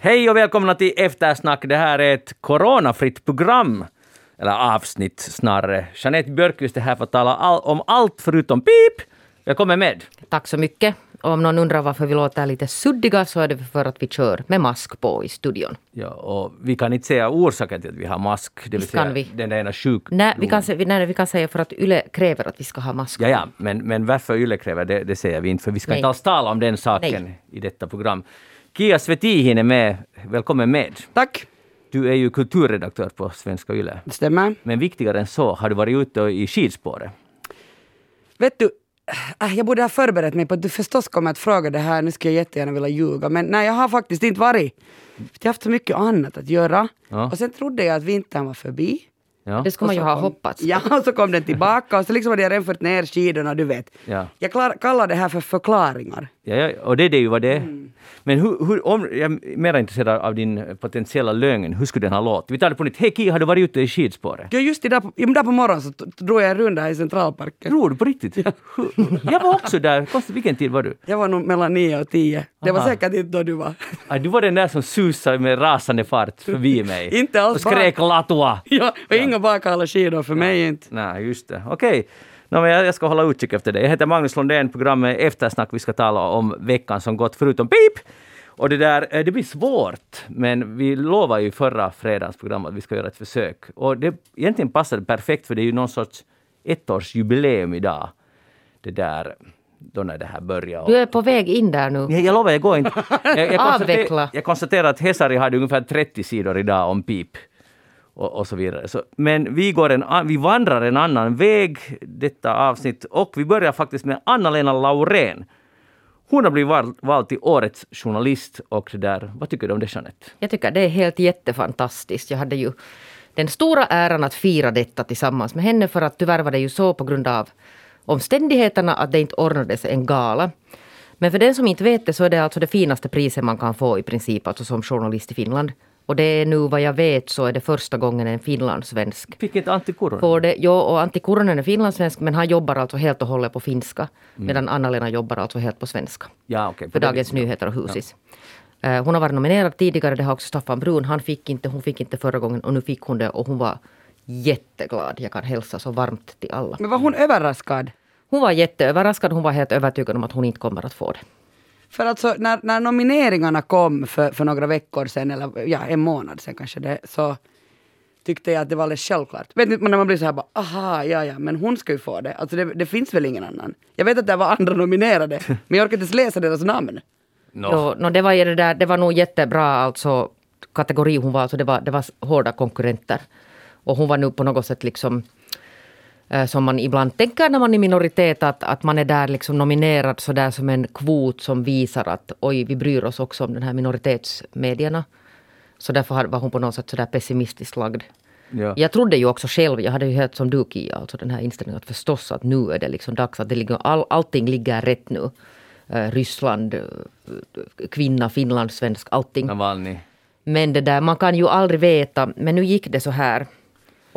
Hej och välkomna till Eftersnack. Det här är ett coronafritt program. Eller avsnitt snarare. Jeanette Björkqvist är här för att tala all, om allt förutom pip. Välkommen med. Tack så mycket. Och om någon undrar varför vi låter lite suddiga så är det för att vi kör med mask på i studion. Ja, och vi kan inte säga orsaken till att vi har mask. Det vill Visst kan säga vi. den ena sjukdomen. Nej vi, kan, nej, vi kan säga för att YLE kräver att vi ska ha mask. Ja, ja, men, men varför Yle kräver det, det säger vi inte, för vi ska Nej. inte alls tala om den saken Nej. i detta program. Kia Svetihin är med. Välkommen med. Tack. Du är ju kulturredaktör på Svenska Yle. Det stämmer. Men viktigare än så, har du varit ute i skidspåret? Vet du, äh, jag borde ha förberett mig på att du förstås kommer att fråga det här. Nu skulle jag jättegärna vilja ljuga. Men nej, jag har faktiskt inte varit. Jag har haft så mycket annat att göra. Ja. Och sen trodde jag att vintern var förbi. Ja. Det skulle man ju ha kom- hoppats. Ja, och så kom den tillbaka och så liksom hade jag redan fört ner skidorna, du vet. Ja. Jag klar, kallar det här för förklaringar. Ja, ja, och det är det ju vad det är. Mm. Men hur, hur, om, jag är mer intresserad av din potentiella lögn. Hur skulle den ha låtit? Vi tar det på nytt. Hej Kia, har du varit ute i skidspåret? Ja, just idag på, idag på morgonen så drog jag en runda här i Centralparken. Tror du på riktigt? Hur- Jag var också där. Konstigt, vilken tid var du? Jag var nog mellan nio och tio. Det var Aha. säkert inte då du var. Ah, Du var den där som susade med rasande fart förbi mig. Inte alls Och skrek latua. ja, och inga bakhala skidor för mig inte. Nej, just det. Okej. Nå, men jag, ska hålla utkik efter det. Jag heter Magnus Lundén, programmet Eftersnack. Vi ska tala om veckan som gått, förutom pip! Och det där, eh, det blir svårt, men vi lovade ju förra fredagens program att vi ska göra ett försök. Och det egentligen passade perfekt, för det är ju någon sorts ettårsjubileum idag. Det där, då när det här började. Du är på väg in där nu. Jag, jag lovar, jag går inte. Jag, jag, Avveckla. jag konstaterar att Hesari hade ungefär 30 sidor idag om pip. Och, och så vidare. Så, men vi, går en, vi vandrar en annan väg detta avsnitt och vi börjar faktiskt med Anna-Lena Laurén. Hon har blivit vald, vald till årets journalist och det där. Vad tycker du om det Jeanette? Jag tycker det är helt jättefantastiskt. Jag hade ju den stora äran att fira detta tillsammans med henne för att tyvärr var det ju så på grund av omständigheterna att det inte ordnades en gala. Men för den som inte vet det så är det alltså det finaste priset man kan få i princip alltså som journalist i Finland. Och det är nu vad jag vet så är det första gången en finlandssvensk Fick inte Antti Kuronen? får det. Jo, och Antti Kuronen är finlandssvensk men han jobbar alltså helt och hållet på finska. Medan Anna-Lena jobbar alltså helt på svenska. Ja, okej. För Dagens Nyheter och Husis. Eh, Hon har varit nominerad tidigare, det har också Staffan Brun. Han fick inte, hon fick inte förra gången och nu fick hon det och hon var jätteglad. Jag kan hälsa så varmt till alla. Men var hon överraskad? Hon var jätteöverraskad, hon var helt övertygad om att hon inte kommer att få det. För alltså när, när nomineringarna kom för, för några veckor sedan, eller ja, en månad sedan kanske det, så tyckte jag att det var alldeles självklart. Vet men när man blir så här bara, aha, ja, ja, men hon ska ju få det. Alltså det, det finns väl ingen annan. Jag vet att det var andra nominerade, men jag orkar inte ens läsa deras namn. Nå. Jo, no, det, var, ju det, där, det var nog jättebra alltså, kategori hon var. Alltså, det, var det var hårda konkurrenter. Och hon var nu på något sätt liksom som man ibland tänker när man är minoritet, att, att man är där liksom nominerad så där som en kvot som visar att oj, vi bryr oss också om den här minoritetsmedierna. Så därför var hon på något sätt så där pessimistiskt lagd. Ja. Jag trodde ju också själv, jag hade ju helt som du Kia, alltså den här inställningen att förstås att nu är det liksom dags att det ligger, all, allting ligger rätt nu. Eh, Ryssland, eh, kvinna, Finland, svensk, allting. Navalny. Men det där, man kan ju aldrig veta. Men nu gick det så här.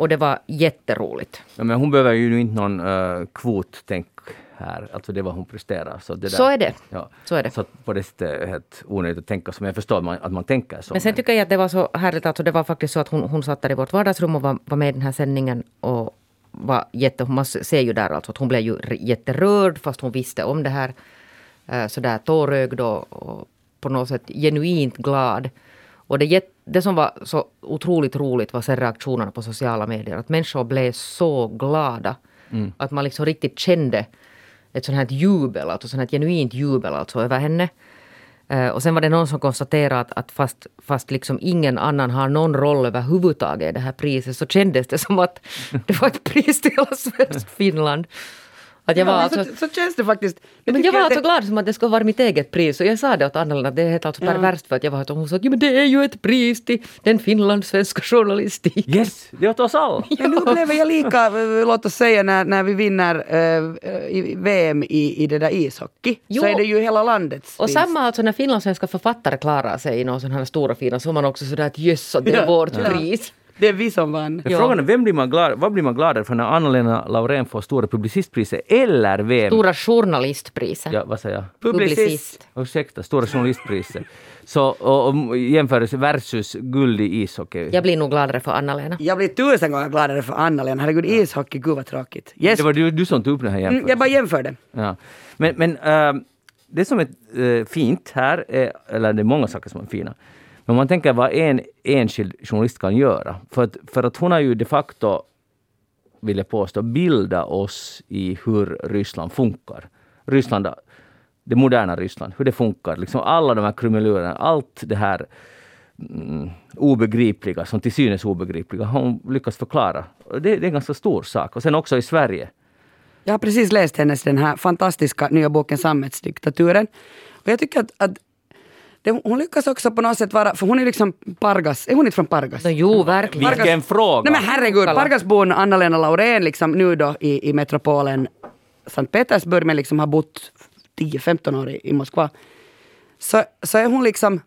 Och det var jätteroligt. Ja, men hon behöver ju inte någon uh, kvottänk här. Alltså det var hon presterar. Så, det Så är det. Ja. Så är det. Så på det sättet är det helt onödigt att tänka så. Men jag förstår att man, att man tänker så. Men sen tycker jag att det var så härligt. Alltså det var faktiskt så att hon, hon satt där i vårt vardagsrum och var, var med i den här sändningen. Och var jätte, man ser ju där alltså att hon blev ju jätterörd fast hon visste om det här. Eh, Sådär tårögd och, och på något sätt genuint glad. Och det, det som var så otroligt roligt var sen reaktionerna på sociala medier. Att människor blev så glada. Att man liksom riktigt kände ett sånt här jubel, alltså sånt här genuint jubel alltså över henne. Eh, och sen var det någon som konstaterade att, att fast, fast liksom ingen annan har någon roll överhuvudtaget i det här priset så kändes det som att det var ett pris till hela Finland. Att jag var Ja, men alltså, så, så känns det faktiskt. men tycker jag var att alltså det- glad som att det skulle vara mitt eget pris. Och jag sa det åt Anna-Lena att det är helt alltså perverst för att jag var och hon sa att ja, men det är ju ett pris till den finlandssvenska journalistiken. Yes, det är åt oss alla. Men nu upplever jag lika, eh, låt oss säga när, när vi vinner eh, i VM i, i det där ishockey. Jo. Så är det ju hela landets Och vinst. samma alltså när finlandssvenska författare klarar sig i någon sån här stora fina så man också sådär att jöss att det är Ja, vårt ja. pris. Det är vi som vann. Men Frågan är, vem blir man glad, vad blir man gladare för när Anna-Lena Laurén får Stora publicistpriset eller vem? Stora journalistpriset. Ja, vad säger jag? Publicist. Ursäkta, Stora journalistpriset. Så, och, och jämförelse versus guld i ishockey. Jag blir nog gladare för Anna-Lena. Jag blir tusen gånger gladare för Anna-Lena. Herregud, ishockey, gud vad tråkigt. Yes. Det var du, du som tog upp den här Mm, jämförelsen. jag bara jämförde. Ja. Men, men äh, det som är äh, fint här, är, eller det är många saker som är fina, men om man tänker vad en enskild journalist kan göra. För att, för att hon har ju de facto, vill jag påstå, bildat oss i hur Ryssland funkar. Ryssland, det moderna Ryssland, hur det funkar. Liksom alla de här krumelurerna, allt det här mm, obegripliga, som till synes obegripliga, har hon lyckats förklara. Det, det är en ganska stor sak. Och sen också i Sverige. Jag har precis läst hennes den här fantastiska nya boken Sammetsdiktaturen. Och jag tycker att, att det, hon lyckas också på något sätt vara, för hon är liksom Pargas, är hon inte från Pargas? No, jo, verkligen. Vilken fråga! Nej men herregud. Pargasbon Anna-Lena Laurén liksom nu då i, i metropolen Sankt Petersburg men liksom har bott 10-15 år i, i Moskva. Så, så är hon liksom,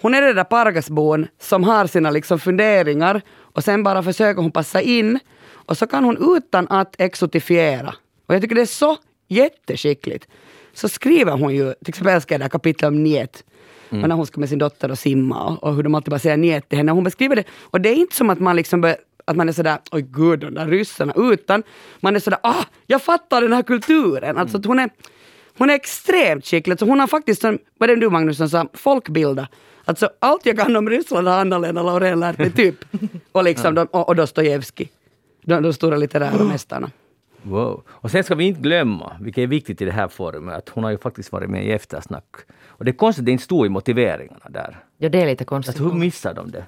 hon är det där Pargasbon som har sina liksom funderingar och sen bara försöker hon passa in och så kan hon utan att exotifiera. Och jag tycker det är så jätteskickligt. Så skriver hon ju, till exempel älskar jag det här kapitlet om njet. Och när hon ska med sin dotter och simma och, och hur de alltid bara säger njet till henne. Hon beskriver det. Och det är inte som att man liksom bör, att man är sådär, oj gud, de där ryssarna, utan man är sådär, ah, jag fattar den här kulturen. Alltså hon är, hon är extremt skicklig. Så hon har faktiskt, som, vad är det du Magnus som sa, folkbilda. Alltså allt jag kan om Ryssland har Anna-Lena Laurén lärt mig typ. Och, liksom, de, och, och Dostojevskij. De, de stora litterära mästarna. Wow. Och sen ska vi inte glömma, vilket är viktigt i det här forumet, att hon har ju faktiskt varit med i eftersnack. Och det är konstigt att det inte stod i motiveringarna där. Ja, det är lite konstigt. Alltså, hur missar de det?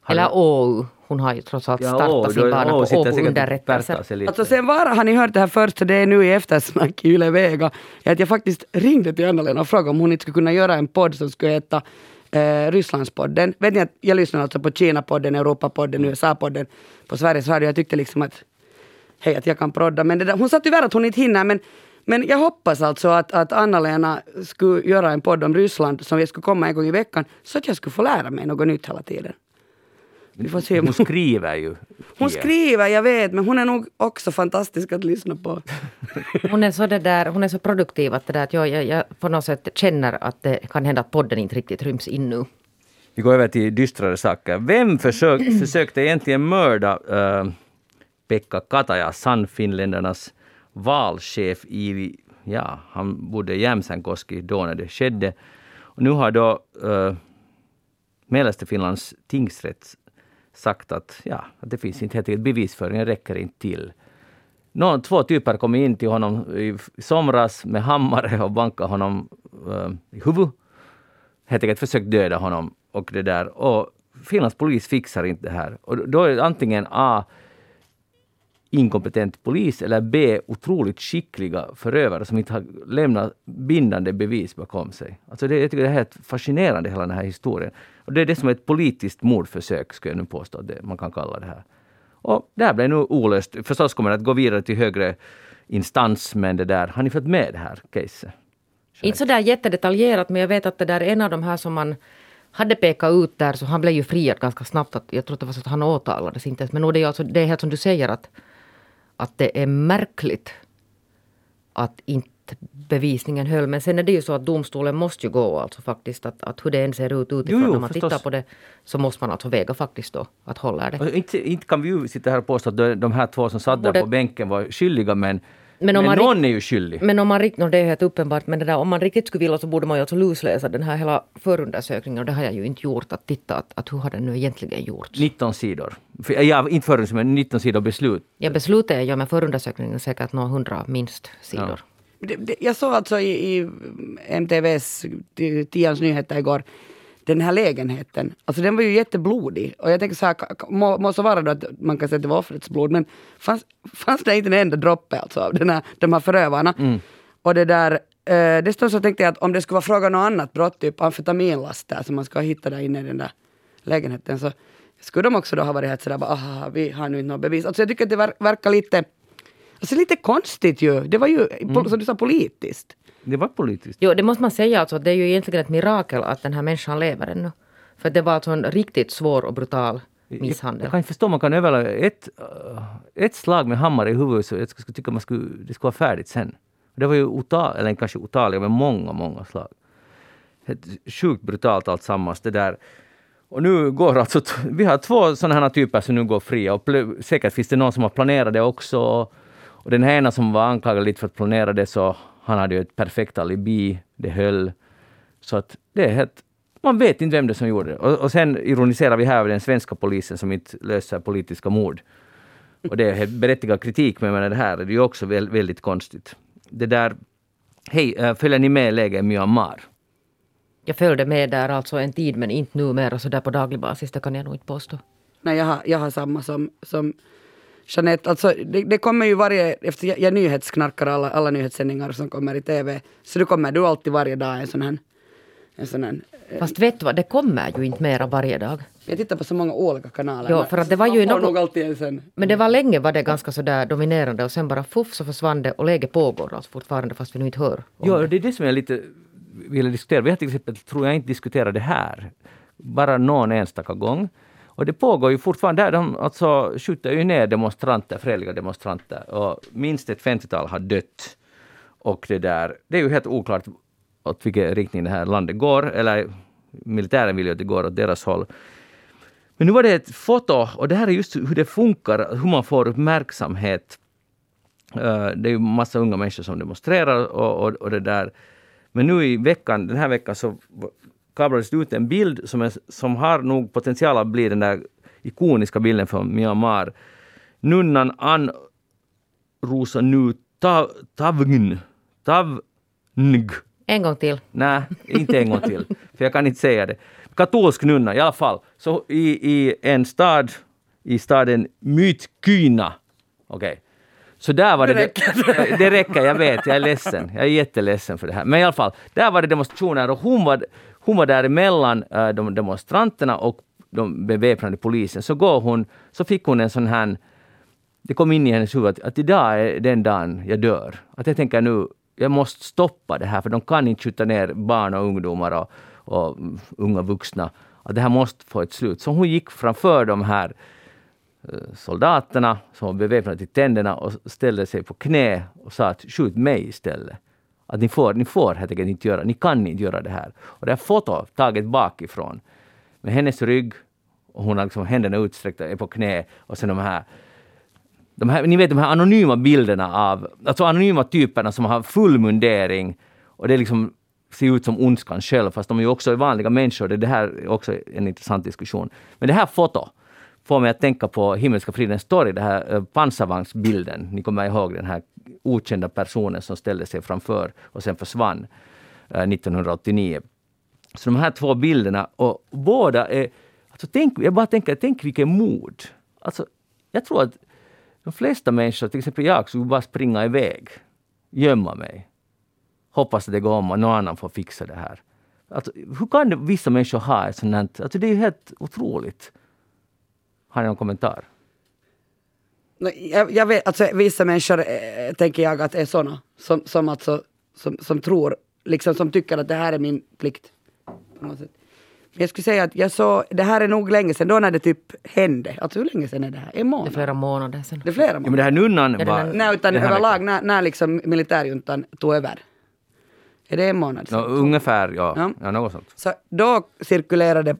Har Eller OU. Hon har ju trots allt startat åh, sin då- bana åh, på Åbo underrättelser. Alltså sen var, har ni hört det här först, det är nu i eftersnack i Yle Vega, att jag faktiskt ringde till Anna-Lena och frågade om hon inte skulle kunna göra en podd som skulle heta eh, Rysslandspodden. Vet ni att jag lyssnar alltså på Kina-podden, Europapodden, USA-podden på Sveriges Radio. Jag tyckte liksom att hej, att jag kan prodda. Men det där, hon sa tyvärr att hon inte hinner, men, men jag hoppas alltså att, att Anna-Lena skulle göra en podd om Ryssland som jag skulle komma en gång i veckan, så att jag skulle få lära mig något nytt hela tiden. Vi får se. Hon skriver ju. Hon skriver, jag vet, men hon är nog också fantastisk att lyssna på. Hon är så, det där, hon är så produktiv att, det där, att jag, jag, jag på något sätt känner att det kan hända att podden inte riktigt ryms in nu. Vi går över till dystrare saker. Vem försök, försökte egentligen mörda äh, Pekka Kataja, Sannfinländarnas valchef i, ja, han bodde i Jämsänkoski då när det skedde. Och nu har då äh, mellersta Finlands tingsrätt sagt att, ja, att det finns inte helt enkelt bevisföringen räcker inte till. Någon, två typer kom in till honom i somras med hammare och bankade honom äh, i huvudet helt enkelt försökt döda honom och det där. Och Finlands polis fixar inte det här. Och då är det antingen A inkompetent polis eller B. otroligt skickliga förövare som inte har lämnat bindande bevis bakom sig. Alltså det, jag tycker det är helt fascinerande hela den här historien. Och det är det som är ett politiskt mordförsök, skulle jag nu påstå att det, man kan kalla det här. Och det här blev nu olöst. Förstås kommer det att gå vidare till högre instans, men det där, har ni fått med det här caset? Inte så där jättedetaljerat men jag vet att det där är en av de här som man hade pekat ut där så han blev ju friad ganska snabbt. Att jag tror att det var så att han åtalades inte ens. Men det är, alltså, det är helt som du säger att, att det är märkligt att inte bevisningen höll. Men sen är det ju så att domstolen måste ju gå alltså faktiskt att, att hur det än ser ut utifrån Jo, jo, när man förstås. tittar på det så måste man alltså väga faktiskt då att hålla det. Och inte, inte kan vi ju sitta här och påstå att de- här två som satt där på bänken var skyldiga, men, Men men, om man någon är ju skyldig. Men om man riktigt, no, det är helt uppenbart, men det där, om man riktigt skulle vilja så borde man ju alltså lusläsa den här hela förundersökningen och det har jag ju inte gjort. Att titta att, att hur har den nu egentligen gjorts. 19 sidor. För, ja, inte förrän, men 19 sidor beslut. Jag beslutade jag med förundersökningen säkert några hundra minst sidor. Det, jag såg alltså i, i MTVs ti- Tians nyheter igår den här lägenheten. Alltså den var ju jätteblodig. Och jag tänker så här, må, må så vara då att man kan säga att det var offrets blod, men fanns, fanns det inte en enda droppe alltså av den här, de här förövarna? Och det där, eh, dessutom så tänkte jag att om det skulle vara fråga om något annat brott, typ amfetaminlaster som man ska hitta där inne i den där lägenheten, så skulle de också då ha varit helt sådär, bara, aha, vi har nu inte något bevis. Alltså jag tycker att det ver- verkar lite, alltså lite konstigt ju. Det var ju, som du sa, politiskt. Det var politiskt. Jo, det måste man säga alltså, att det är ju egentligen ett mirakel att den här människan lever ännu. För det var alltså en riktigt svår och brutal misshandel. Jag kan inte förstå, man kan överleva ett, uh, ett slag med hammare i huvudet så jag skulle tycka man skulle, det skulle vara färdigt sen. Det var ju otal, eller kanske otaliga, men många, många slag. Helt sjukt brutalt alltsammans det där. Och nu går alltså, vi har två sådana här typer som nu går fria och säkert finns det någon som har planerat det också. Och den ena som var anklagad lite för att planera det så han hade ju ett perfekt alibi, det höll. Så att det är helt man vet inte vem det som gjorde det. Och, och sen ironiserar vi här över den svenska polisen som inte löser politiska mord. Och det är berättigad kritik, men det här är ju också väldigt, konstigt. Det där... Hej, äh, följer ni med läget i Myanmar? Jag följde med där alltså en tid, men inte numera så där på daglig basis, det kan jag nog inte påstå. Nej, jag har, jag har samma som, som Jeanette. Alltså, det, det kommer ju varje, efter jag, jag nyhetsknarkar alla, alla nyhetssändningar som kommer i TV, så det kommer du alltid varje dag en sån här en sån här, eh, Fast vet du vad, det kommer ju inte mera varje dag. Jag tittar på så många olika kanaler. Jo, för att det var ju något, nog alltid en Men det var länge var det ganska sådär dominerande och sen bara fuff så försvann det och läget pågår alltså fortfarande fast vi nu inte hör. Ja, det. det är det som jag lite ville diskutera. Vi har till exempel, tror jag inte diskuterat det här, bara någon enstaka gång. Och det pågår ju fortfarande. Där de alltså skjuter ju ner demonstranter, fredliga demonstranter. Och minst ett 50-tal har dött. Och det där, det är ju helt oklart åt vilken riktning det här landet går, eller militären vill ju att det går åt deras håll. Men nu var det ett foto, och det här är just hur det funkar, hur man får uppmärksamhet. Eh, det är ju massa unga människor som demonstrerar och, och, och det där. Men nu i veckan, den här veckan så kablades det ut en bild som, är, som har nog potential att bli den där ikoniska bilden från Myanmar. Nunnan Ann Rosa Nu Tavgn, Tavng en gång till. Nej, inte en gång till. För jag kan inte säga det. Katolsk nunna i alla fall. Så i, i en stad, i staden Mytkyna. Okej. Okay. Så där var det... Det räcker. det räcker, jag vet. Jag är ledsen. Jag är jätteledsen för det här. Men i alla fall, där var det demonstrationer och hon var, hon var däremellan äh, eh, de demonstranterna och de beväpnade polisen. Så går hon, så fick hon en sån här... Det kom in i hennes huvud att, att idag är den dagen jag dör. Att jag tänker nu, jag måste stoppa det här för de kan inte skjuta ner barn och ungdomar och, och unga vuxna. Att det här måste få ett slut. Så hon gick framför de här eh, soldaterna som var beväpnade till tänderna och ställde sig på knä och sa att skjut mig istället. Att ni får, ni får helt enkelt inte göra, ni kan inte göra det här. Och det här fotot taget bakifrån med hennes rygg och hon har liksom händerna utsträckta, är på knä och sen de här de här, ni vet de här anonyma bilderna av, alltså anonyma typerna som har full mundering och det liksom ser ut som ondskan själv, fast de är ju också vanliga människor. Det här är också en intressant diskussion. Men det här fotot får mig att tänka på Himmelska fridens torg, den här eh, pansarvagnsbilden. Ni kommer ihåg den här okända personen som ställde sig framför och sen försvann eh, 1989. Så de här två bilderna, och båda är... Alltså tänk, jag bara tänker, tänk vilket mod! Alltså, jag tror att de flesta människor, till exempel jag, skulle bara springa iväg, gömma mig. Hoppas att det går om och någon annan får fixa det här. Alltså, hur kan vissa människor ha ett sånt här... Alltså, det är ju helt otroligt. Har ni någon kommentar? Jag, jag vet, alltså vissa människor äh, tänker jag att är såna som, som, alltså, som, som tror, liksom som tycker att det här är min plikt. På något sätt. Jag skulle säga att jag såg, det här är nog länge sedan, då när det typ hände. Alltså hur länge sedan är det här? En månad? Det är flera månader sedan. Det är flera månader. Ja, men det här nunnan det var... Nej, utan överlag när, när liksom militärjuntan tog över. Är det en månad sedan? No, ungefär, ja. ja. ja. något sånt. Så då cirkulerade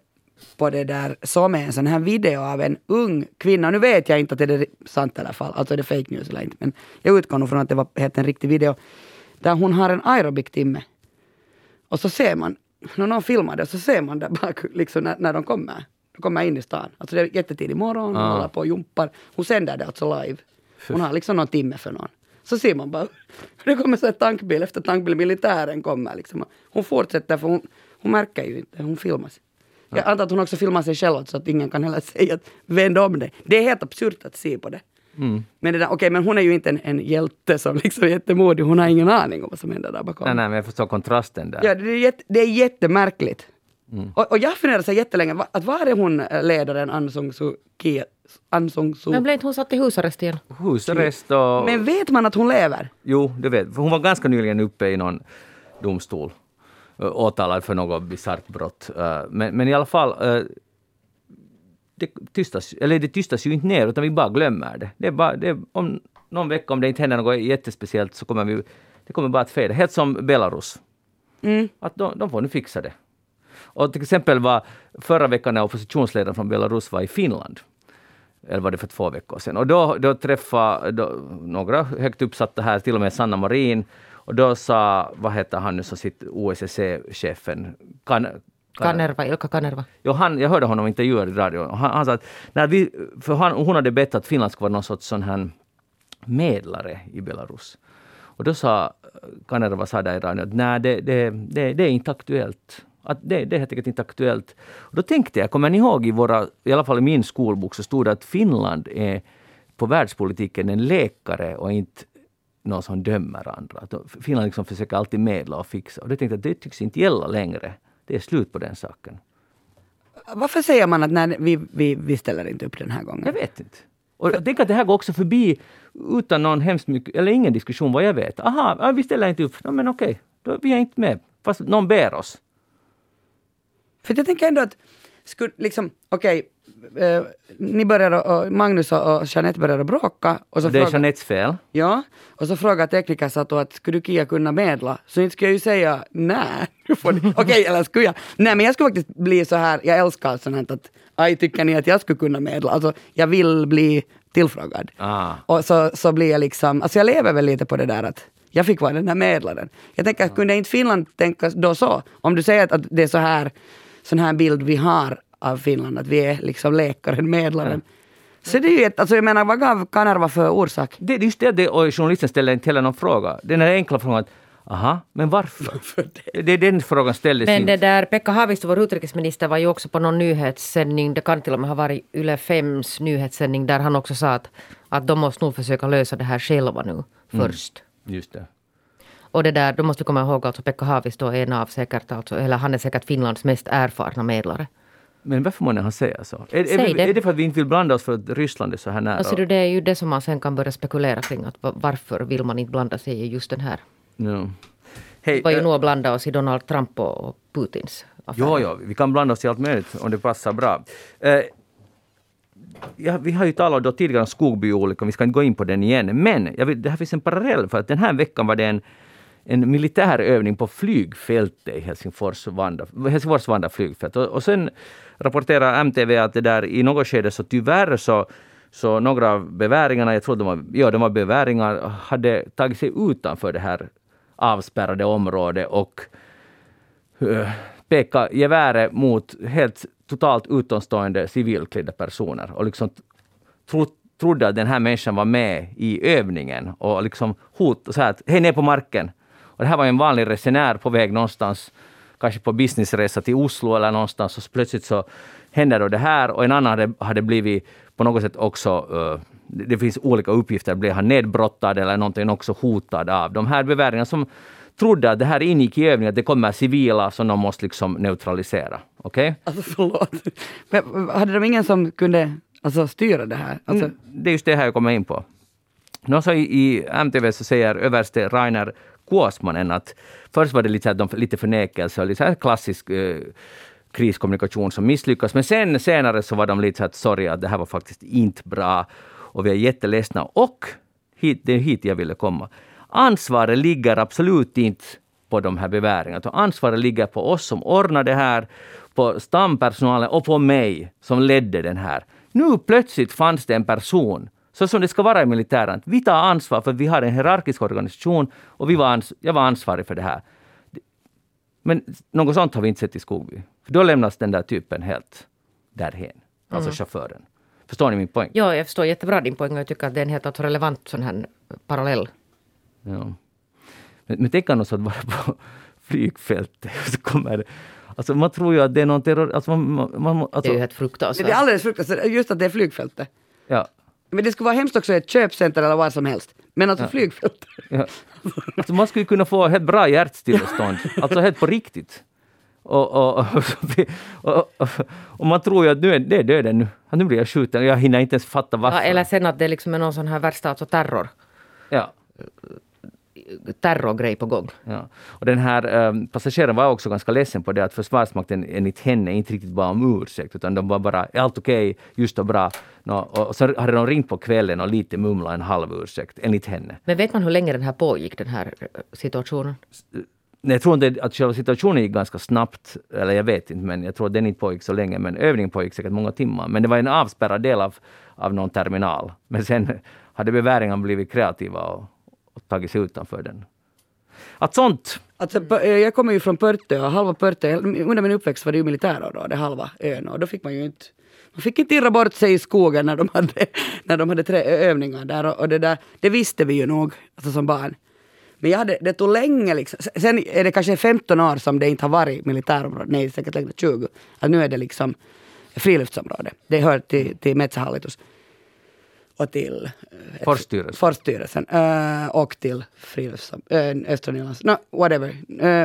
på det där som en sån här video av en ung kvinna. Nu vet jag inte att det är sant i alla fall, alltså är det fake news eller inte. Men jag utgår nog från att det var helt en riktig video. Där hon har en aerobic-timme. Och så ser man när någon filmar det så ser man det bara liksom när, när de kommer. De kommer in i stan. Alltså det är jättetidig morgon, ah. håller på och jumpar. Hon sänder det alltså live. Hon har liksom någon timme för någon. Så ser man bara det kommer så en tankbil efter tankbil, militären kommer liksom. Hon fortsätter för hon, hon märker ju inte, hon filmas. Jag antar att hon också filmar sig själv så att ingen kan heller säga att vänd om det. Det är helt absurt att se på det. Mm. Men, det där, okay, men hon är ju inte en, en hjälte som liksom är jättemodig. Hon har ingen aning om vad som händer där bakom. Nej, nej, men jag förstår kontrasten där. Ja, det är, jätte, det är jättemärkligt. Mm. Och, och jag funderade så jättelänge, att var är hon eh, ledaren Aung San Suu Kyi? Suu Men blev inte hon satt i husarrest igen? Husarrest och... Men vet man att hon lever? Jo, det vet Hon var ganska nyligen uppe i någon domstol åtalad för något bisarrt brott. Men, men i alla fall, det tystas, eller det tystas ju inte ner, utan vi bara glömmer det. det, bara, det om någon vecka, om det inte händer något jättespeciellt, så kommer vi, det kommer bara att feda. Helt som Belarus. Mm. Att de, de får nu fixa det. Och till exempel var förra veckan när oppositionsledaren från Belarus var i Finland, eller var det för två veckor sedan, och då, då träffade då, några högt uppsatta här, till och med Sanna Marin, och då sa, vad heter han nu som sitter, OSSE-chefen, kan, Kanerva, Ilka Kanerva. Jo, han, jag hörde honom intervjuad i radio. Han, han sa att när vi, för han, hon hade bett att Finland skulle vara någon sorts sån här medlare i Belarus. Och då sa Kanerva sa där i radion att nej, det, det, det, det är inte aktuellt. Att det, det är helt enkelt inte aktuellt. Och då tänkte jag, kommer ni ihåg i våra, i alla fall i min skolbok så stod det att Finland är på världspolitiken en läkare och inte någon som dömer andra. Att Finland liksom försöker alltid medla och fixa. Och det tänkte jag att det tycks inte gälla längre. Det är slut på den saken. Varför säger man att nej, vi, vi, vi ställer inte upp den här gången? Jag vet inte. Och jag tänker att det här går också förbi utan någon hemskt mycket, eller ingen diskussion vad jag vet. Aha, vi ställer inte upp. Ja, men okej, då, vi är inte med. Fast någon ber oss. För jag tänker ändå att, skulle, liksom, okej, eh, ni började, och Magnus och, och Jeanette började bråka. Och så det är fråga- Jeanettes fel. Ja, och så frågar tekniker så att, skulle du Kia kunna medla? Så inte skulle jag ju säga nej. Okej, eller skulle jag? Nej, men jag skulle faktiskt bli så här, jag älskar sånt här att, aj, tycker ni att jag skulle kunna medla? Alltså, jag vill bli tillfrågad. Ah. Och så, så blir jag liksom, alltså jag lever väl lite på det där att jag fick vara den här medlaren. Jag tänker, att kunde inte Finland tänka då så? Om du säger att, att det är så här, sån här bild vi har av Finland, att vi är liksom läkaren, medlaren. Så det är ju ett, alltså jag menar, vad gav Kanerva för orsak? Det är just det, det och journalisten ställer inte heller någon fråga. Den är enkla frågan att aha, men varför? det? är den frågan ställdes Men det där, Pekka Haavisto, vår utrikesminister, var ju också på någon nyhetssändning, det kan till och med ha varit Yle 5s nyhetssändning, där han också sa att, att de måste nog försöka lösa det här själva nu först. Just det. Och det där, då måste vi komma ihåg att Pekka Haavisto är en av säkert, alltså, eller han är säkert Finlands mest erfarna medlare. Men varför måste han säga så? Är, Säg är, det. är det för att vi inte vill blanda oss för att Ryssland är så här nära? Alltså det är ju det som man sen kan börja spekulera kring, att va- varför vill man inte blanda sig i just den här? Ja. Hej, Vi var ju eh, nog att blanda oss i Donald Trump och Putins affär. Jo, jo, vi kan blanda oss i allt möjligt om det passar bra. Eh, ja, vi har ju talat då tidigare om Skogbyolyckan, vi ska inte gå in på den igen. Men jag vill, det här finns en parallell, för att den här veckan var det en, en militär övning på flygfältet i Helsingfors, Vanda, Helsingfors Vanda flygfält. Och, och sen rapporterar MTV att det där i något skede så tyvärr så så några av beväringarna, jag tror de var, ja, de var beväringar, hade tagit sig utanför det här avspärrade området och uh, peka geväret mot helt totalt utomstående civilklädda personer och liksom tro, trodde att den här människan var med i övningen och liksom hot så här att hej ner på marken. Och det här var en vanlig resenär på väg någonstans, kanske på businessresa till Oslo eller någonstans och så plötsligt så händer då det här och en annan hade, hade blivit på något sätt också eh, det det finns olika uppgifter, blev han nedbrottad eller någonting också hotad av de här beväringarna som trodde att det här ingick i övningen, att det kommer civila som de måste liksom neutralisera. Okej? Alltså förlåt. Men, hade de ingen som kunde alltså, styra det här? Alltså, Mm, Det är just det här jag kommer in på. Nå, så i, I MTV så säger överste Rainer Kuosmanen att först var det lite, här, de, lite förnekelse och lite här klassisk eh, kriskommunikation som misslyckas. Men sen senare så var de lite så att sorry att det här var faktiskt inte bra och vi är jätteledsna. Och hit, det är hit jag ville komma. Ansvaret ligger absolut inte på de här beväringarna. utan Ansvaret ligger på oss som ordnar det här, på stampersonalen och på mig som ledde den här. Nu plötsligt fanns det en person, så som det ska vara i militären. Vi tar ansvar för vi har en hierarkisk organisation och vi var jag var ansvarig för det här. Men något sånt har vi inte sett i Skogby. För då lämnas den där typen helt därhen. Alltså chauffören. Förstår ni min poäng? Ja, jag förstår jättebra din poäng och jag tycker att det är en helt alltså relevant sån här parallell. Ja. Men, men tänk annars att vara på flygfältet så kommer det... Alltså man tror ju att det är någon terror... Alltså man, man, man, Det alltså, är ju helt fruktansvärt. det är alldeles fruktansvärt, just att det är flygfältet. ja, Men det skulle vara hemskt också i ett köpcenter eller vad som helst. Men alltså flygfältet. ja. Alltså man skulle kunna få helt bra hjärtstillestånd. Alltså helt på riktigt. Och, och, och, och, och, och man tror ju att nu är det är döden nu. Nu blir jag skjuten. Jag hinner inte ens fatta varför. Ja, eller sen att det liksom är någon sån här värsta alltså terror. Ja. Terrorgrej på gång. Ja. Och den här um, passageraren var också ganska ledsen på det att Försvarsmakten enligt henne inte riktigt bad om ursäkt utan de var bara är allt okej, okay, just och bra. No, och så hade de ringt på kvällen och lite mumlat en halv ursäkt enligt henne. Men vet man hur länge den här pågick, den här eh, situationen? Nej, jag tror inte att själva situationen gick ganska snabbt, eller jag vet inte, men jag tror att den inte pågick så länge, men övningen pågick säkert många timmar. Men det var en avspärrad del av, av någon terminal. Men sen hade beväringarna blivit kreativa och, och tagit sig utanför den. Att sånt... Alltså, jag kommer ju från Pörtö och halva Pörtö, under min uppväxt var det ju militärområde, halva ön. Och då fick man ju inte man fick inte irra bort sig i skogen när de hade, när de hade tre övningar där. Och, och det, där, det visste vi ju nog alltså som barn. Men jag hade, det tog länge liksom. Sen är det kanske 15 år som det inte har varit militärområde. Nej, säkert längre 20. Att nu är det liksom friluftsområde. Det hör till, till Metsähallitus. Och till eh, Forststyrelsen. Forststyrelsen. Uh, och till frilufts... Uh, Östra Nylands. No, whatever.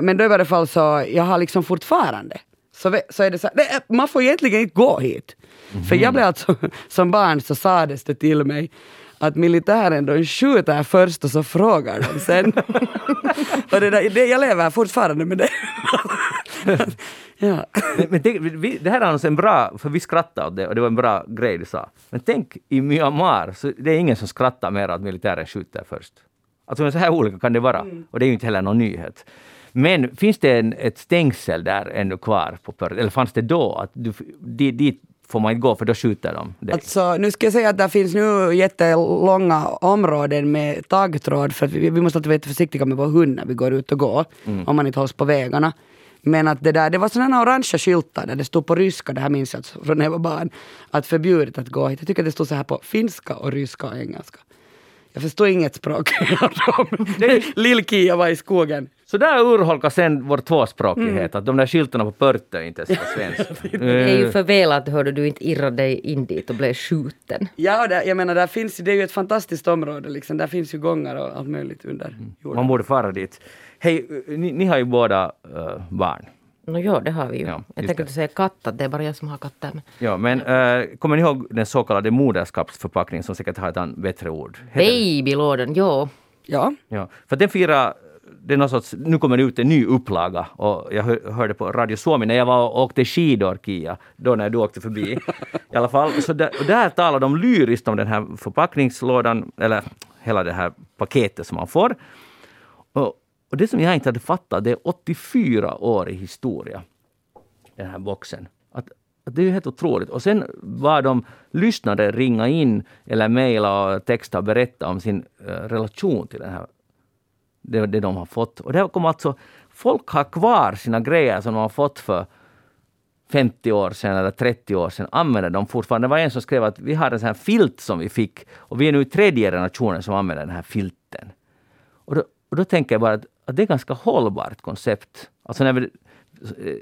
Men då i varje fall så, jag har liksom fortfarande så, så är det så här, man får egentligen inte gå hit. Mm -hmm. För jag blev alltså, som barn så sades det till mig att militären de skjuter först och så frågar de sen. och det, där, det jag lever fortfarande med det. ja. Men, men det, vi, det här är alltså en bra, för vi skrattade åt det och det var en bra grej du sa. Men tänk i Myanmar, så det är ingen som skrattar mer att militären skjuter först. Alltså så här olika kan det vara. Mm. Och det är ju inte heller någon nyhet. Men finns det en, ett stängsel där ännu kvar? På Pörr, eller fanns det då? att du, dit, får man inte gå för då skjuter de dig. Alltså, nu ska jag säga att det finns nu jättelånga områden med taggtråd för vi, vi måste alltid vara försiktiga med vår hund när vi går ut och går. Mm. Om man inte hålls på vägarna. Men att det där, det var sådana orangea skyltar där det stod på ryska, det här minns jag från när jag var barn, att förbjudet att gå hit. Jag tycker det stod så här på finska och ryska och engelska. Jag förstår inget språk. Lill-Kia var i skogen. Så där urholkas sen vår tvåspråkighet, mm. att de där skyltarna på Pörtö inte ens var svenska. det är ju för väl att hörde du inte irra dig in dit och blev skjuten. Ja, det, jag menar där finns, det är ju ett fantastiskt område liksom. Där finns ju gångar och allt möjligt under mm. jorden. Man borde fara dit. Hej, ni, ni har ju båda uh, barn. No, ja, det har vi ju. Ja, jag tänkte att säga katt, det är bara jag som har katter. Men... Ja, men äh, kommer ni ihåg den så kallade moderskapsförpackningen som säkert har ett bättre ord? Babylådan, ja. Ja. ja. För den firar det är någon sorts, nu kommer det ut en ny upplaga och jag hörde på Radio Suomi när jag var och åkte skidor, Kia, då när du åkte förbi. I alla fall, så där, och där talar de lyriskt om den här förpackningslådan, eller hela det här paketet som man får. Och, och det som jag inte hade fattat, det är 84 år i historia, den här boxen. Att, att det är helt otroligt. Och sen var de lyssnade ringa in eller mejla och texta och berätta om sin uh, relation till den här det, det de har fått. Och det kom alltså, folk har kvar sina grejer som de har fått för 50 år sedan eller 30 år sedan använder de fortfarande. Det var en som skrev att vi har en sån här filt som vi fick och vi är nu tredje generationen som använder den här filten. Och då, och då tänker jag bara att, att det är ganska hållbart koncept. Alltså när vi, eh,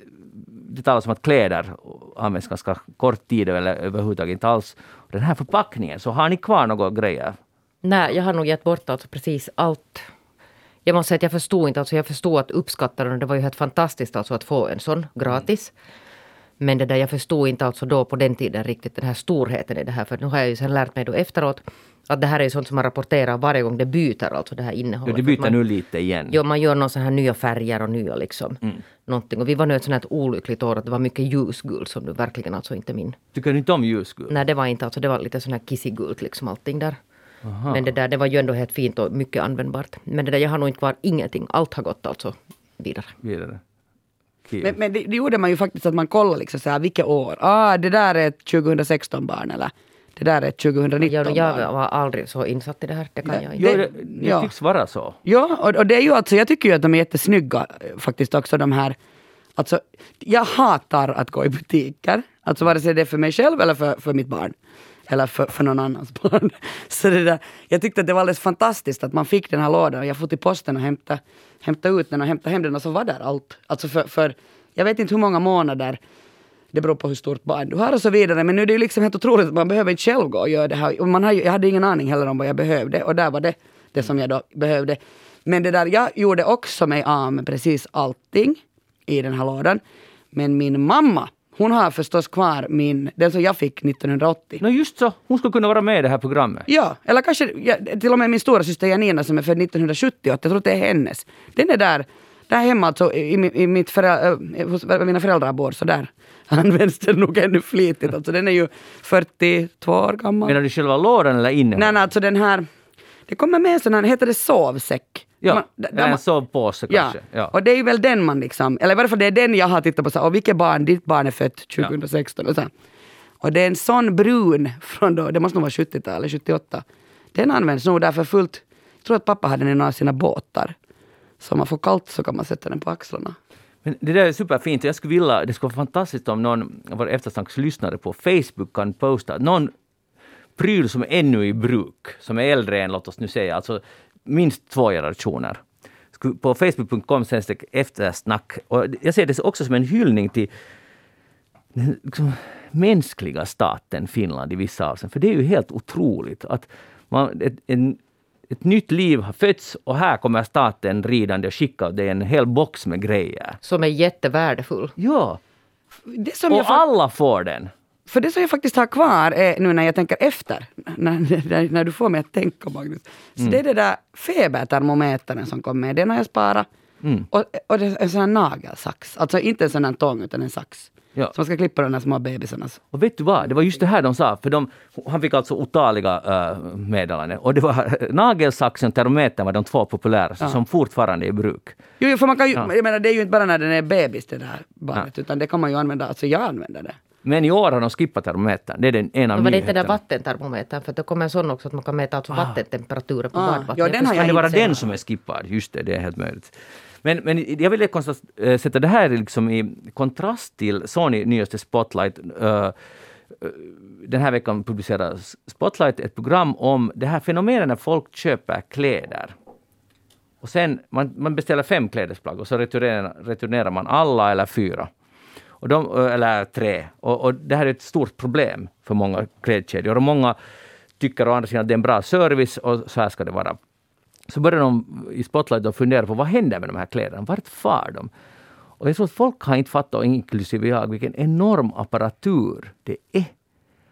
det talas om att kläder används ganska kort tid eller överhuvudtaget inte alls. Den här förpackningen, så har ni kvar några grejer? Nej, jag har nog gett bort alltså precis allt jag måste säga att jag förstod inte, alltså jag förstod att uppskatta den. Det var ju helt fantastiskt alltså att få en sån gratis. Men det där, jag förstod inte alltså då på den tiden riktigt den här storheten i det här. För nu har jag ju sen lärt mig då efteråt att det här är ju sånt som man rapporterar varje gång det byter alltså det här innehållet. Ja, det byter man, nu lite igen. Ja, man gör någon sån här nya färger och nya liksom. Mm. Någonting. Och vi var nu ett sånt här olyckligt år att det var mycket ljusgult som du verkligen alltså inte min. Tycker du inte om ljusgult? Nej, det var inte alltså. Det var lite sån här kissigult liksom allting där. Aha. Men det där det var ju ändå helt fint och mycket användbart. Men det där jag har nog inte kvar ingenting. Allt har gått alltså vidare. vidare. Men, men det, det, gjorde man ju faktiskt att man kollade liksom så här, vilket år. Ah, det där är ett 2016 barn eller det där är ett 2019 ja, Jag barn. var aldrig så insatt i det här. Det kan ja, jag inte. Det, det, det tycks vara så. Ja, och, och, det är ju alltså, jag tycker ju att de är jättesnygga eh, faktiskt också de här Alltså, jag hatar att gå i butiker. Alltså vare sig det är för mig själv eller för, för mitt barn eller för, för någon annans barn. Så det där, jag tyckte att det var alldeles fantastiskt att man fick den här lådan och jag får till posten och hämta, hämta ut den och hämta hem den och så var där allt. Alltså för, för jag vet inte hur många månader det beror på hur stort barn du har och så vidare. Men nu är det ju liksom helt otroligt att man behöver inte själv gå och göra det här. Och man har, jag hade ingen aning heller om vad jag behövde och där var det det som jag då behövde. Men det där, jag gjorde också mig av med precis allting i den här lådan. Men min mamma hon har förstås kvar min, den som jag fick 1980. No just så, hon skulle kunna vara med i det här programmet. Ja, eller kanske ja, till och med min stora syster Janina som är född 1978, jag tror att det är hennes. Den är där, där hemma alltså i, i mitt föräldra, äh, hos mina föräldrar bor, så där används den nog ännu flitigt. Alltså den är ju 42 år gammal. Menar du själva lådan eller innehållet? Nej, nej, alltså den här, det kommer med en sån här, heter det sovsäck? Ja, Man- ja, där man- en sovpåse Ja, kanske. Ja. och det är väl den man liksom, eller i varje fall det är den jag har tittat på, så, och vilket barn, ditt barn är fött 2016 och så. Och det är en sån brun från då, det måste nog vara 70-talet, 78. Den används nog därför fullt, jag tror att pappa hade den i några av sina båtar. Så om man får kallt så kan man sätta den på axlarna. Men det där är superfint. Jag skulle vilja, det skulle vara fantastiskt om någon av våra eftersnackslyssnare på Facebook kan posta någon pryl som är ännu i bruk, som är äldre än, låt oss nu säga, alltså minst två generationer. På facebook.com sen det eftersnack. Och jag ser det också som en hyllning till den liksom, mänskliga staten Finland i vissa avseenden. För det är ju helt otroligt att man, ett, en, ett nytt liv har fötts och här kommer staten ridande och skickar dig en hel box med grejer. Som är jättevärdefull. Ja, Det och fa- alla får den. För det som jag faktiskt har kvar är nu när jag tänker efter, när, när, när du får mig att tänka Magnus. Så Mm. det är det där febertermometern som kom med, den har jag sparat. Mm. Och, och en sån här nagelsax, alltså inte en sån här tång utan en sax. Ja. Som man ska klippa de där små bebisarnas. Och vet du vad, det var just det här de sa, för de, han fick alltså otaliga uh, meddelanden. Och det var nagelsaxen termometern var de två populäraste som fortfarande är i bruk. Jo, för man kan ju, Ja. jag menar det är ju inte bara när den är bebis det där barnet, utan det kan man ju använda, alltså jag använder det. Men i år har de skippat termometern. Det är den ena av Men var det inte den där vattentermometern? För det kommer en sån också att man kan mäta alltså vattentemperaturen på Ah, badvattnet. ja, den har jag Kan det vara den som är skippad? Just det, det är helt möjligt. Men, men jag vill konstat- äh, sätta det här liksom i kontrast till Sony nyaste Spotlight. Äh, äh, Den här veckan publicerar Spotlight ett program om det här fenomenet när folk köper kläder. Och sen, man, man beställer fem klädesplagg och så returnerar, returnerar man alla eller fyra. Och de, eh, eller tre. Och, och det här är ett stort problem för många klädkedjor. Och många tycker å andra sidan att det är en bra service och så här ska det vara. Så börjar de i Spotlight då fundera på vad händer med de här kläderna? Vart far de? Och jag tror att folk har inte fattat, inklusive jag, vilken enorm apparatur det är.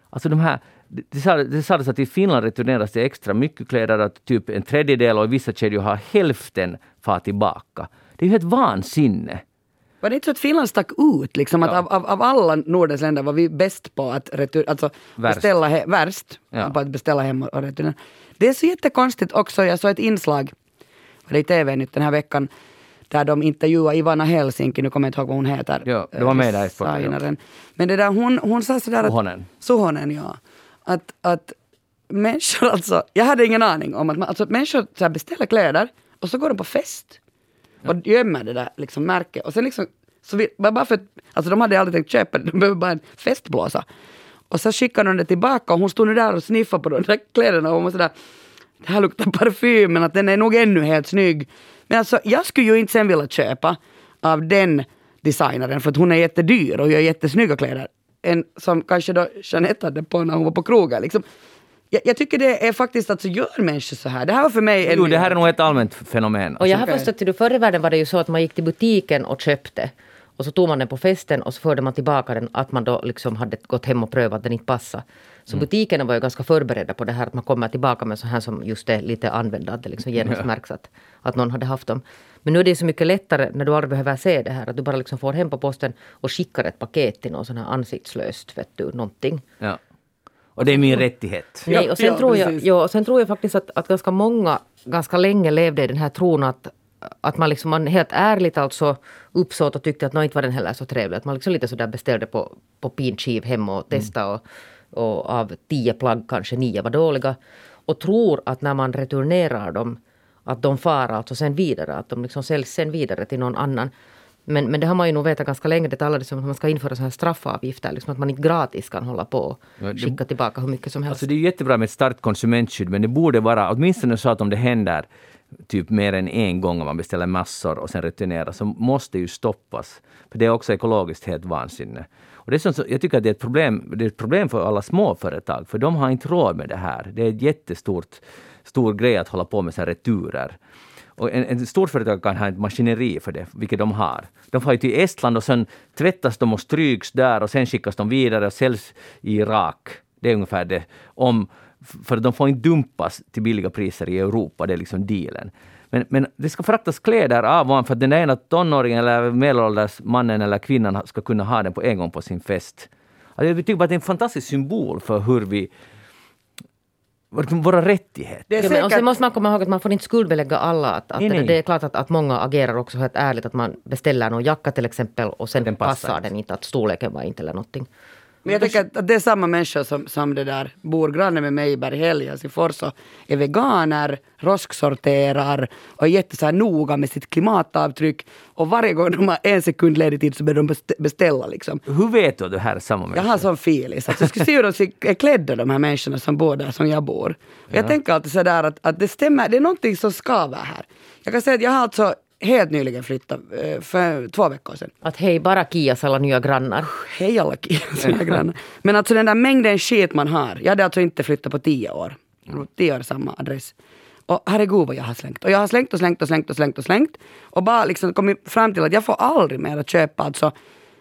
Alltså de här, det, det sades att i Finland returneras det extra mycket kläder, att typ en tredjedel och i vissa kedjor har hälften far tillbaka. Det är ju ett vansinne. Var det inte så att Finland stack ut, liksom, att Ja. av, av, av alla Nordens länder var vi bäst på att retur, alltså Värst. beställa he, värst Ja. på att beställa hem och, returnera. Det är så jättekonstigt också, jag såg ett inslag, var det i TV nytt den här veckan, där de intervjuade Ivana Helsinki, nu kommer jag inte ihåg vad hon heter. Ja, det var med där i sporten. Men det där, hon, hon sa sådär att... Suhonen. Suhonen, ja. Att, att människor alltså, jag hade ingen aning om att, man, alltså, att människor så beställer kläder och så går de på fest och gömmer det där liksom, märket. Och sen liksom, så vi, bara för alltså de hade aldrig tänkt köpa det, de behöver bara en festblåsa. Och så skickade de det tillbaka och hon stod nu där och sniffade på de där kläderna och hon var sådär, det här luktar parfym men att den är nog ännu helt snygg. Men alltså jag skulle ju inte sen vilja köpa av den designern för att hon är jättedyr och gör jättesnygga kläder. En som kanske då Jeanette hade på när hon var på krogen. Liksom. Jag, jag tycker det är faktiskt att så gör människor så här. Det här var för mig en Jo, det här är nog ett allmänt fenomen. Och jag har förstått att förr i världen var det ju så att man gick till butiken och köpte. Och så tog man den på festen och så förde man tillbaka den att man då liksom hade gått hem och prövat att den inte passade. Så butikerna var ju ganska förberedda på det här att man kommer tillbaka med så här som just är lite använda, att det liksom genast märks att, att någon hade haft dem. Men nu är det så mycket lättare när du aldrig behöver se det här, att du bara liksom får hem på posten och skickar ett paket till någon sån här ansiktslöst, vet du, någonting. Ja. Och det är min rättighet. Nej, och sen, ja, tror jag, ja, och sen tror jag faktiskt att, att ganska många ganska länge levde i den här tron att, att man, liksom, man helt ärligt alltså uppsåt och tyckte att nå inte var den heller så trevlig. Att man liksom lite sådär beställde på, på pinskiv hem och testade och, och av tio plagg kanske nio var dåliga. Och tror att när man returnerar dem att de far alltså sen vidare, att de liksom säljs sen vidare till någon annan. Men, men det har man ju nog vetat ganska länge. Det talas om att man ska införa så här straffavgifter. Liksom att man inte gratis kan hålla på och det- skicka tillbaka hur mycket som helst. Alltså det är jättebra med ett starkt konsumentskydd, men det borde vara åtminstone så att om det händer typ mer än en gång om man beställer massor och sen returnerar, så måste ju stoppas. För det är också ekologiskt helt vansinne. Och det är sånt, jag tycker att det är ett problem, det är ett problem för alla småföretag, för de har inte råd med det här. Det är ett jättestort stor grej att hålla på med så här returer. Och en, en storföretag kan ha ett maskineri för det, vilket de har. De får ju till Estland och sen tvättas de och stryks där och sen skickas de vidare och säljs i Irak. Det är ungefär det. Om, för de får inte dumpas till billiga priser i Europa, det är liksom dealen. Men, men det ska fraktas kläder av och an för att den ena tonåringen eller medelålders mannen eller kvinnan ska kunna ha den på en gång på sin fest. Alltså jag tycker bara att det är en fantastisk symbol för hur vi våra rättigheter. Det är Ja, men, och säkert, sen måste man komma ihåg att man får inte skuldbelägga alla. Att, att Nej, det, nej. det är klart att, att många agerar också helt ärligt. Att man beställer någon jacka till exempel och sen Den passar passar den inte. Att storleken var inte eller någonting. Men jag tänker att, att det är samma människor som, som det där bor granne med mig i Berghäll i Helsingfors och är veganer, rosksorterar och är jätte så här noga med sitt klimatavtryck. Och varje gång de har en sekund ledig tid så börjar de bestä- beställa liksom. Hur vet du att det här är samma Jag människa? har sån filis. Alltså, jag skulle se hur de är klädda de här människorna som bor där som jag bor. Och Jag tänker alltid sådär att, att det stämmer, det är någonting som skaver här. Jag kan säga att jag har alltså helt nyligen flyttat, eh, för två veckor sedan. Att hej, bara Kias alla nya grannar. Hej alla killar, grannar. Men alltså den där mängden skit man har. Jag hade alltså inte flyttat på tio år. Tio år samma adress. Och herregud vad jag har slängt. Och jag har slängt och slängt och slängt och slängt och slängt. Och bara liksom kommit fram till att jag får aldrig mer att köpa. Alltså,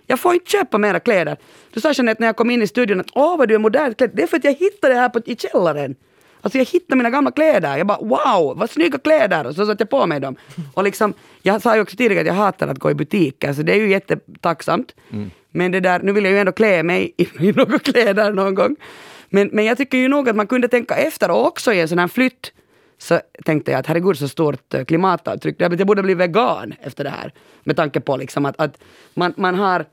jag får inte köpa mera kläder. Du sa Jeanette när jag kom in i studion att åh vad du är modernt klädd. Det är för att jag hittade det här på, i källaren. Alltså jag hittade mina gamla kläder. Jag bara wow, vad snygga kläder! Och så satte jag på mig dem. Och liksom, jag sa ju också tidigare att jag hatar att gå i butiker, så det är ju jättetacksamt. Men det där, nu vill jag ju ändå klä mig i, i några kläder någon gång. Men, men jag tycker ju nog att man kunde tänka efter och också i en sån här flytt så tänkte jag att herregud så stort eh, klimatavtryck. Jag borde bli vegan efter det här. Med tanke på liksom att, att man, man har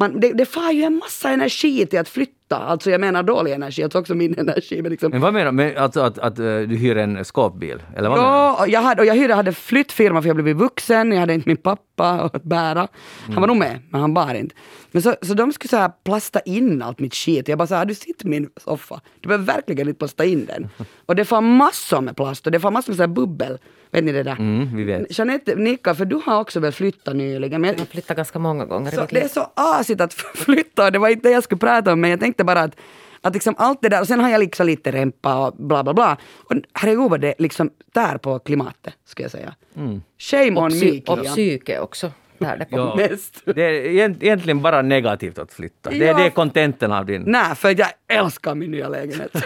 man, det, det far ju en massa energi till att flytta. Alltså jag menar dålig energi, alltså också min energi. Men liksom, Men vad menar du? Men Alltså att, att, eh, du hyr en skåpbil? Eller vad? Ja, jag hade, och jag hyrde, hade flyttfirma för jag blev vuxen, jag hade inte min pappa att bära. Han var nog med, men han bar inte. Men så, så de skulle så här plasta in allt mitt skit. Jag bara så här, du sitter i min soffa. Du behöver verkligen inte plasta in den. Och det får massor med plast och det får massor med så här bubbel. Vet ni det där? Mm, vi vet. Jeanette nickar, för du har också väl flyttat nyligen. Men Jag har flyttat ganska många gånger så det är så asigt att flytta det var inte det jag skulle prata om men jag tänkte bara att, att liksom allt det där och sen har jag liksom lite rempa och bla bla bla. Och herregud vad det liksom tär på klimatet skulle jag säga. Shame on Och, me psy- och psyke också. Där det kom. Ja. Mest. Det är egent- egentligen bara negativt att flytta. Det är Ja. det är kontentan av din... Nej, för jag älskar min nya lägenhet.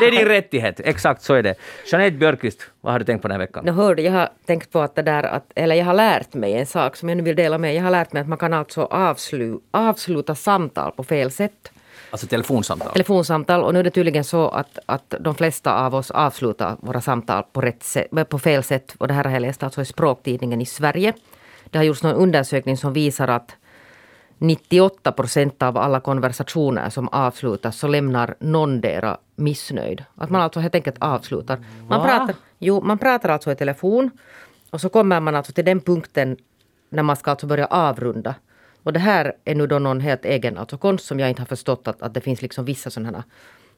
Det är din rättighet. Exakt så är det. Jeanette Björkqvist, vad har du tänkt på den här veckan? Nu hörde, jag har tänkt på att det där att, eller jag har lärt mig en sak som jag nu vill dela med. Jag har lärt mig att man kan alltså avslu, avsluta samtal på fel sätt. Alltså telefonsamtal. Telefonsamtal och nu är det tydligen så att, att de flesta av oss avslutar våra samtal på, rätt sätt, på fel sätt. Och det här har jag läst alltså i språktidningen i Sverige. Det har gjorts någon undersökning som visar att 98 procent av alla konversationer som avslutas så lämnar någondera missnöjd. Att man alltså helt enkelt avslutar. Man Va? pratar, jo, man pratar alltså i telefon och så kommer man alltså till den punkten när man ska alltså börja avrunda. Och det här är nu då någon helt egen alltså konst som jag inte har förstått att, att det finns liksom vissa sådana här...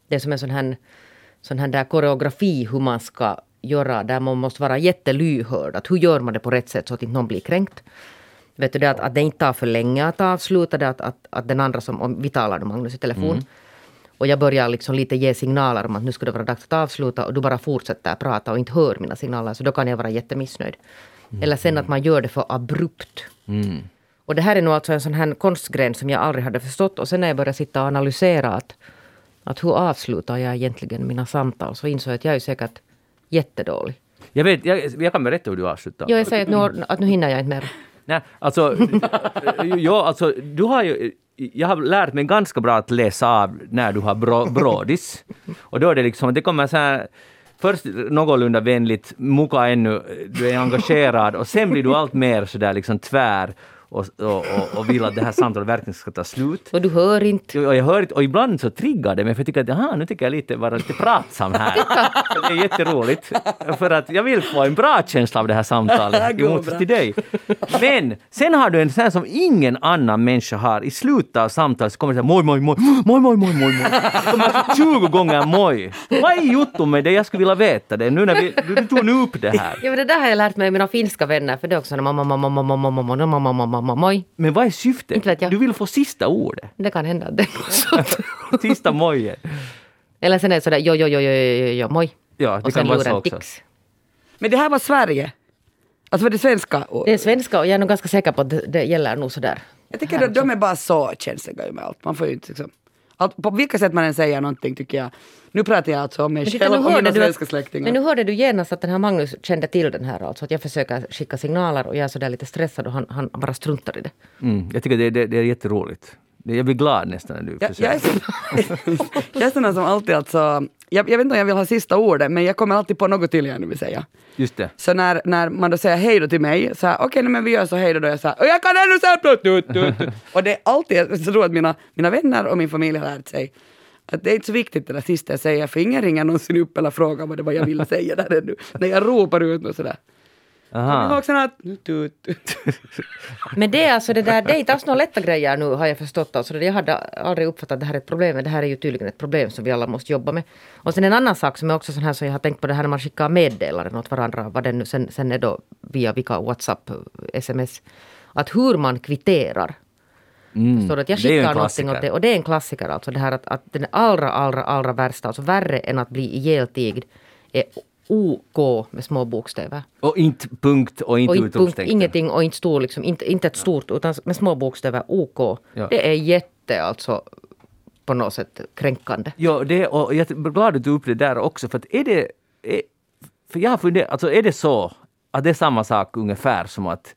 Det är som en sån här, sån här där koreografi hur man ska göra där man måste vara jättelyhörd. Att hur gör man det på rätt sätt så att inte någon blir kränkt. Vet du, det att, att det inte tar för länge att avsluta det, att, att, att den andra som, om vi talar då Magnus i telefon, och jag börjar liksom lite ge signaler om att nu skulle det vara dags att avsluta och du bara fortsätter prata och inte hör mina signaler, så då kan jag vara jättemissnöjd. Eller sen att man gör det för abrupt. Och det här är nog alltså en sån här konstgren som jag aldrig hade förstått. Och sen när jag började sitta och analysera att, att hur avslutar jag egentligen mina samtal, så insåg jag att jag är säkert jättedålig. Jag, vet, jag, jag kan berätta hur du avslutar. Jo, jag säger att nu, att nu hinner jag inte mer. Nej, alltså, ja, alltså, du har ju, jag har lärt mig ganska bra att läsa av när du har bro, brådis. Och då är det liksom, det kommer så här, först någorlunda vänligt, muka ännu, du är engagerad och sen blir du allt mer så där liksom tvär och, och, och, vill att det här samtalet verkligen ska ta slut. Och du hör inte. Och jag hör inte, och ibland så triggar det mig för jag tycker att jaha, nu tycker jag lite vara lite pratsam här. det är jätteroligt. För att jag vill få en bra känsla av det här samtalet i motsats till dig. Men sen har du en sån här som ingen annan människa har. I slutet av samtalet så kommer det så här moj, moj, moj, moj, moj, moj, moj, moj. Det kommer 20 gånger moj. Vad är jotton med det? Jag skulle vilja veta det. Nu när vi, du, du tog nu upp det här. Ja, men det där har jag lärt mig av mina finska vänner, för det är också mamma, mamma, mamma, mamma, mamma, mamma, mamma, mamma, moj. Men vad är syftet? Inte vet jag. Du vill få sista ordet. Det kan hända att det är något sånt. Sista mojen. Eller sen är det sådär jo, jo, jo, jo, jo, jo, moj. Ja, det Och sen kan vara så också. Men det här var Sverige. Alltså för det svenska. Det är svenska och jag är nog ganska säker på att det, det gäller nog sådär. Jag tycker att de är bara så känsliga med allt. Man får ju inte liksom... Allt, på vilka sätt man än säger någonting tycker jag. Nu pratar jag alltså om mig Men själv och mina svenska släktingar. Men nu hörde du genast att den här Magnus kände till den här alltså. Att jag försöker skicka signaler och jag är sådär lite stressad och han, han bara struntar i det. Mm, jag tycker det, det, det är jätteroligt. Jag blir glad nästan när du Jag, jag, försöker. så, jag är sån som alltid alltså, jag, jag vet inte om jag vill ha sista ordet, men jag kommer alltid på något till jag nu vill säga. Just det. Så när, när man då säger hej då till mig, så här, okej nej, men vi gör så hej då, då jag så här, och jag kan ännu säga tut. Och det är alltid, så tror jag att mina, mina vänner och min familj har lärt sig att det är inte så viktigt det där sista jag säger, för ingen ringer någonsin upp eller frågar vad det var jag ville säga där ännu. När jag ropar ut något sådär. Kom Aha. ihåg tut. Men det är alltså det där, det är inte alls några lätta grejer nu har jag förstått. Alltså jag hade aldrig uppfattat att det här är ett problem, men det här är ju tydligen ett problem som vi alla måste jobba med. Och sen en annan sak som är också sån här som jag har tänkt på det här när man skickar meddelanden åt varandra, vad det nu sen, sen är då via vilka WhatsApp, sms. Att hur man kvitterar. Förstår du? Att jag Mm. det är ju en skickar någonting åt det och det är en klassiker alltså det här att, att den allra, allra, allra värsta, alltså värre än att bli ihjältigd är OK med små bokstäver. Och inte punkt och inte Och inte punkt, ingenting och inte stor, liksom, inte, inte ett stort utan med små bokstäver OK. Ja. Det är jätte alltså på något sätt kränkande. Ja, det, och jag är glad att du upp det där också, för att är det... Är, för jag har funderat, alltså är det så att det är samma sak ungefär som att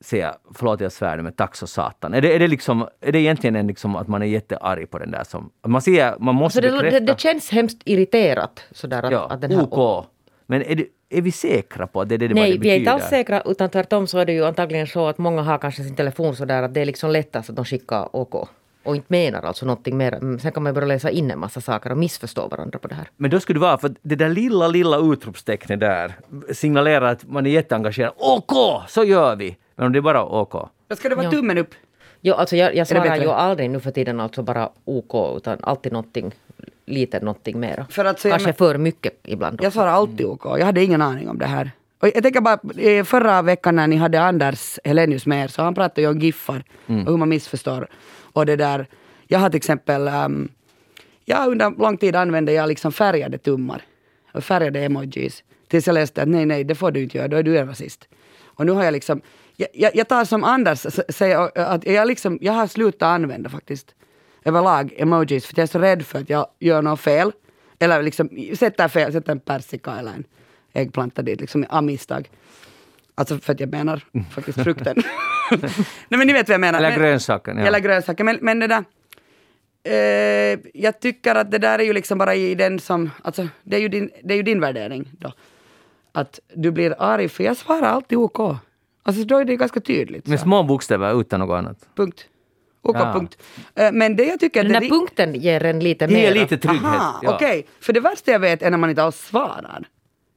säga, förlåt jag svär men tack så satan. Är det, är det liksom, är det egentligen en liksom att man är jättearg på den där som... Man säger, man måste Så det, det, det känns hemskt irriterat sådär att, ja, att den här... OK. Men är, det, är vi säkra på att det är det, Nej, det vi är inte alls säkra utan tvärtom så är det ju antagligen så att många har kanske sin telefon sådär att det är liksom lättast att de skickar OK. Och inte menar alltså någonting mer. Mm, Sen kan man börja läsa in en massa saker och missförstå varandra på det här. Men då skulle det vara, för att det där lilla, lilla utropstecknet där signalerar att man är jätteengagerad. OK, så gör vi! Men om det är bara OK. Då ska det vara Ja. tummen upp. Jo, alltså jag, jag svarar ju aldrig nu för tiden alltså bara OK utan alltid någonting, lite någonting mera. För att säga- Kanske för mycket ibland. Jag svarar alltid OK. Jag hade ingen aning om det här. Och jag tänker bara, eh, förra veckan när ni hade Anders Helenius med er, så han pratade ju om giffar och hur man missförstår. Och det där, jag har till exempel, um, ja under lång tid använde jag liksom färgade tummar. Och färgade emojis. Tills jag läste att nej, nej, det får du inte göra, då är du en rasist. Och nu har jag liksom, jag, jag, jag tar som Anders säger, att jag liksom, jag har slutat använda faktiskt överlag emojis för jag är så rädd för att jag gör något fel. Eller liksom sätter fel, sätter en persika eller en äggplanta dit liksom av misstag. Alltså för att jag menar faktiskt frukten. Nej men ni vet vad jag menar. Eller Men- grönsaken. Ja. Eller grönsaker. Men, men det där... Eh, jag tycker att det där är ju liksom bara i den som... Alltså, det är ju din, det är ju din värdering då. Att du blir arg, för jag svarar alltid OK. Alltså då är det ganska tydligt. Med små bokstäver utan något annat. Punkt. OK, Ja. punkt. Eh, men det jag tycker... Den där punkten ger en lite Det ger mer. lite trygghet. Aha, ja. okej. För det värsta jag vet är när man inte alls svarar.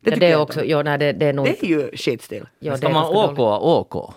Det Ja, det är också, jo, nej, det, det är nog... Det är ju shit still. jo, det Ska är man OK. OK?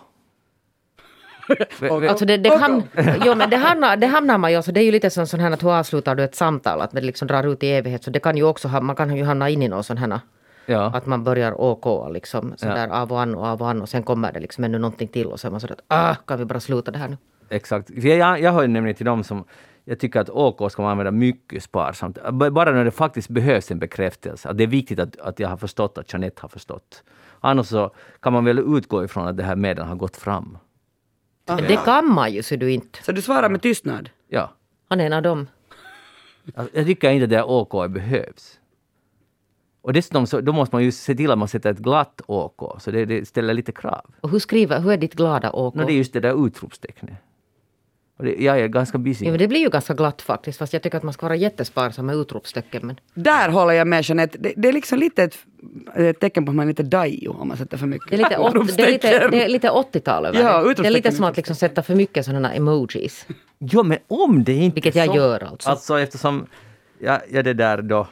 Alltså det, det, ham, jo, men det, hamnar, det hamnar man ju, alltså det är ju lite som sån här att hur avslutar du ett samtal, att det liksom drar ut i evighet. Så det kan ju också ha, man kan ju hamna in i någon sån här, Ja. att man börjar OK liksom sådär av och an och av och an och sen kommer det liksom ännu någonting till och så är man sådär att ah, kan vi bara sluta det här nu? Exakt. Jag, jag hör ju nämligen till dem som jag tycker att OK ska man använda mycket sparsamt. Bara när det faktiskt behövs en bekräftelse. Att det är viktigt att, att jag har förstått att Jeanette har förstått. Annars så kan man väl utgå ifrån att det här meddelandet har gått fram. Men Det kan man ju så du inte. Så du svarar med tystnad? Ja. Han är en av dem. Jag tycker inte att det här OK behövs. Och dessutom så, då måste man ju se till att man sätter ett glatt OK, så det, det ställer lite krav. Och hur skriver, hur är ditt glada OK? No, det är just det där utropstecknet. Och det, jag är ganska busy. Jo, men det blir ju ganska glatt faktiskt, fast jag tycker att man ska vara jättesparsam med utropstecken. Men Där håller jag med Jeanette. Det, det är liksom lite ett, ett tecken på att man är lite dajo om man sätter för mycket det är lite, åt, det är lite, det är lite 80-tal över Ja, det. Det är utropstecken lite som att liksom sätta för mycket sådana emojis. Jo, men om det inte Vilket jag så, gör alltså. Alltså eftersom jag, jag det där då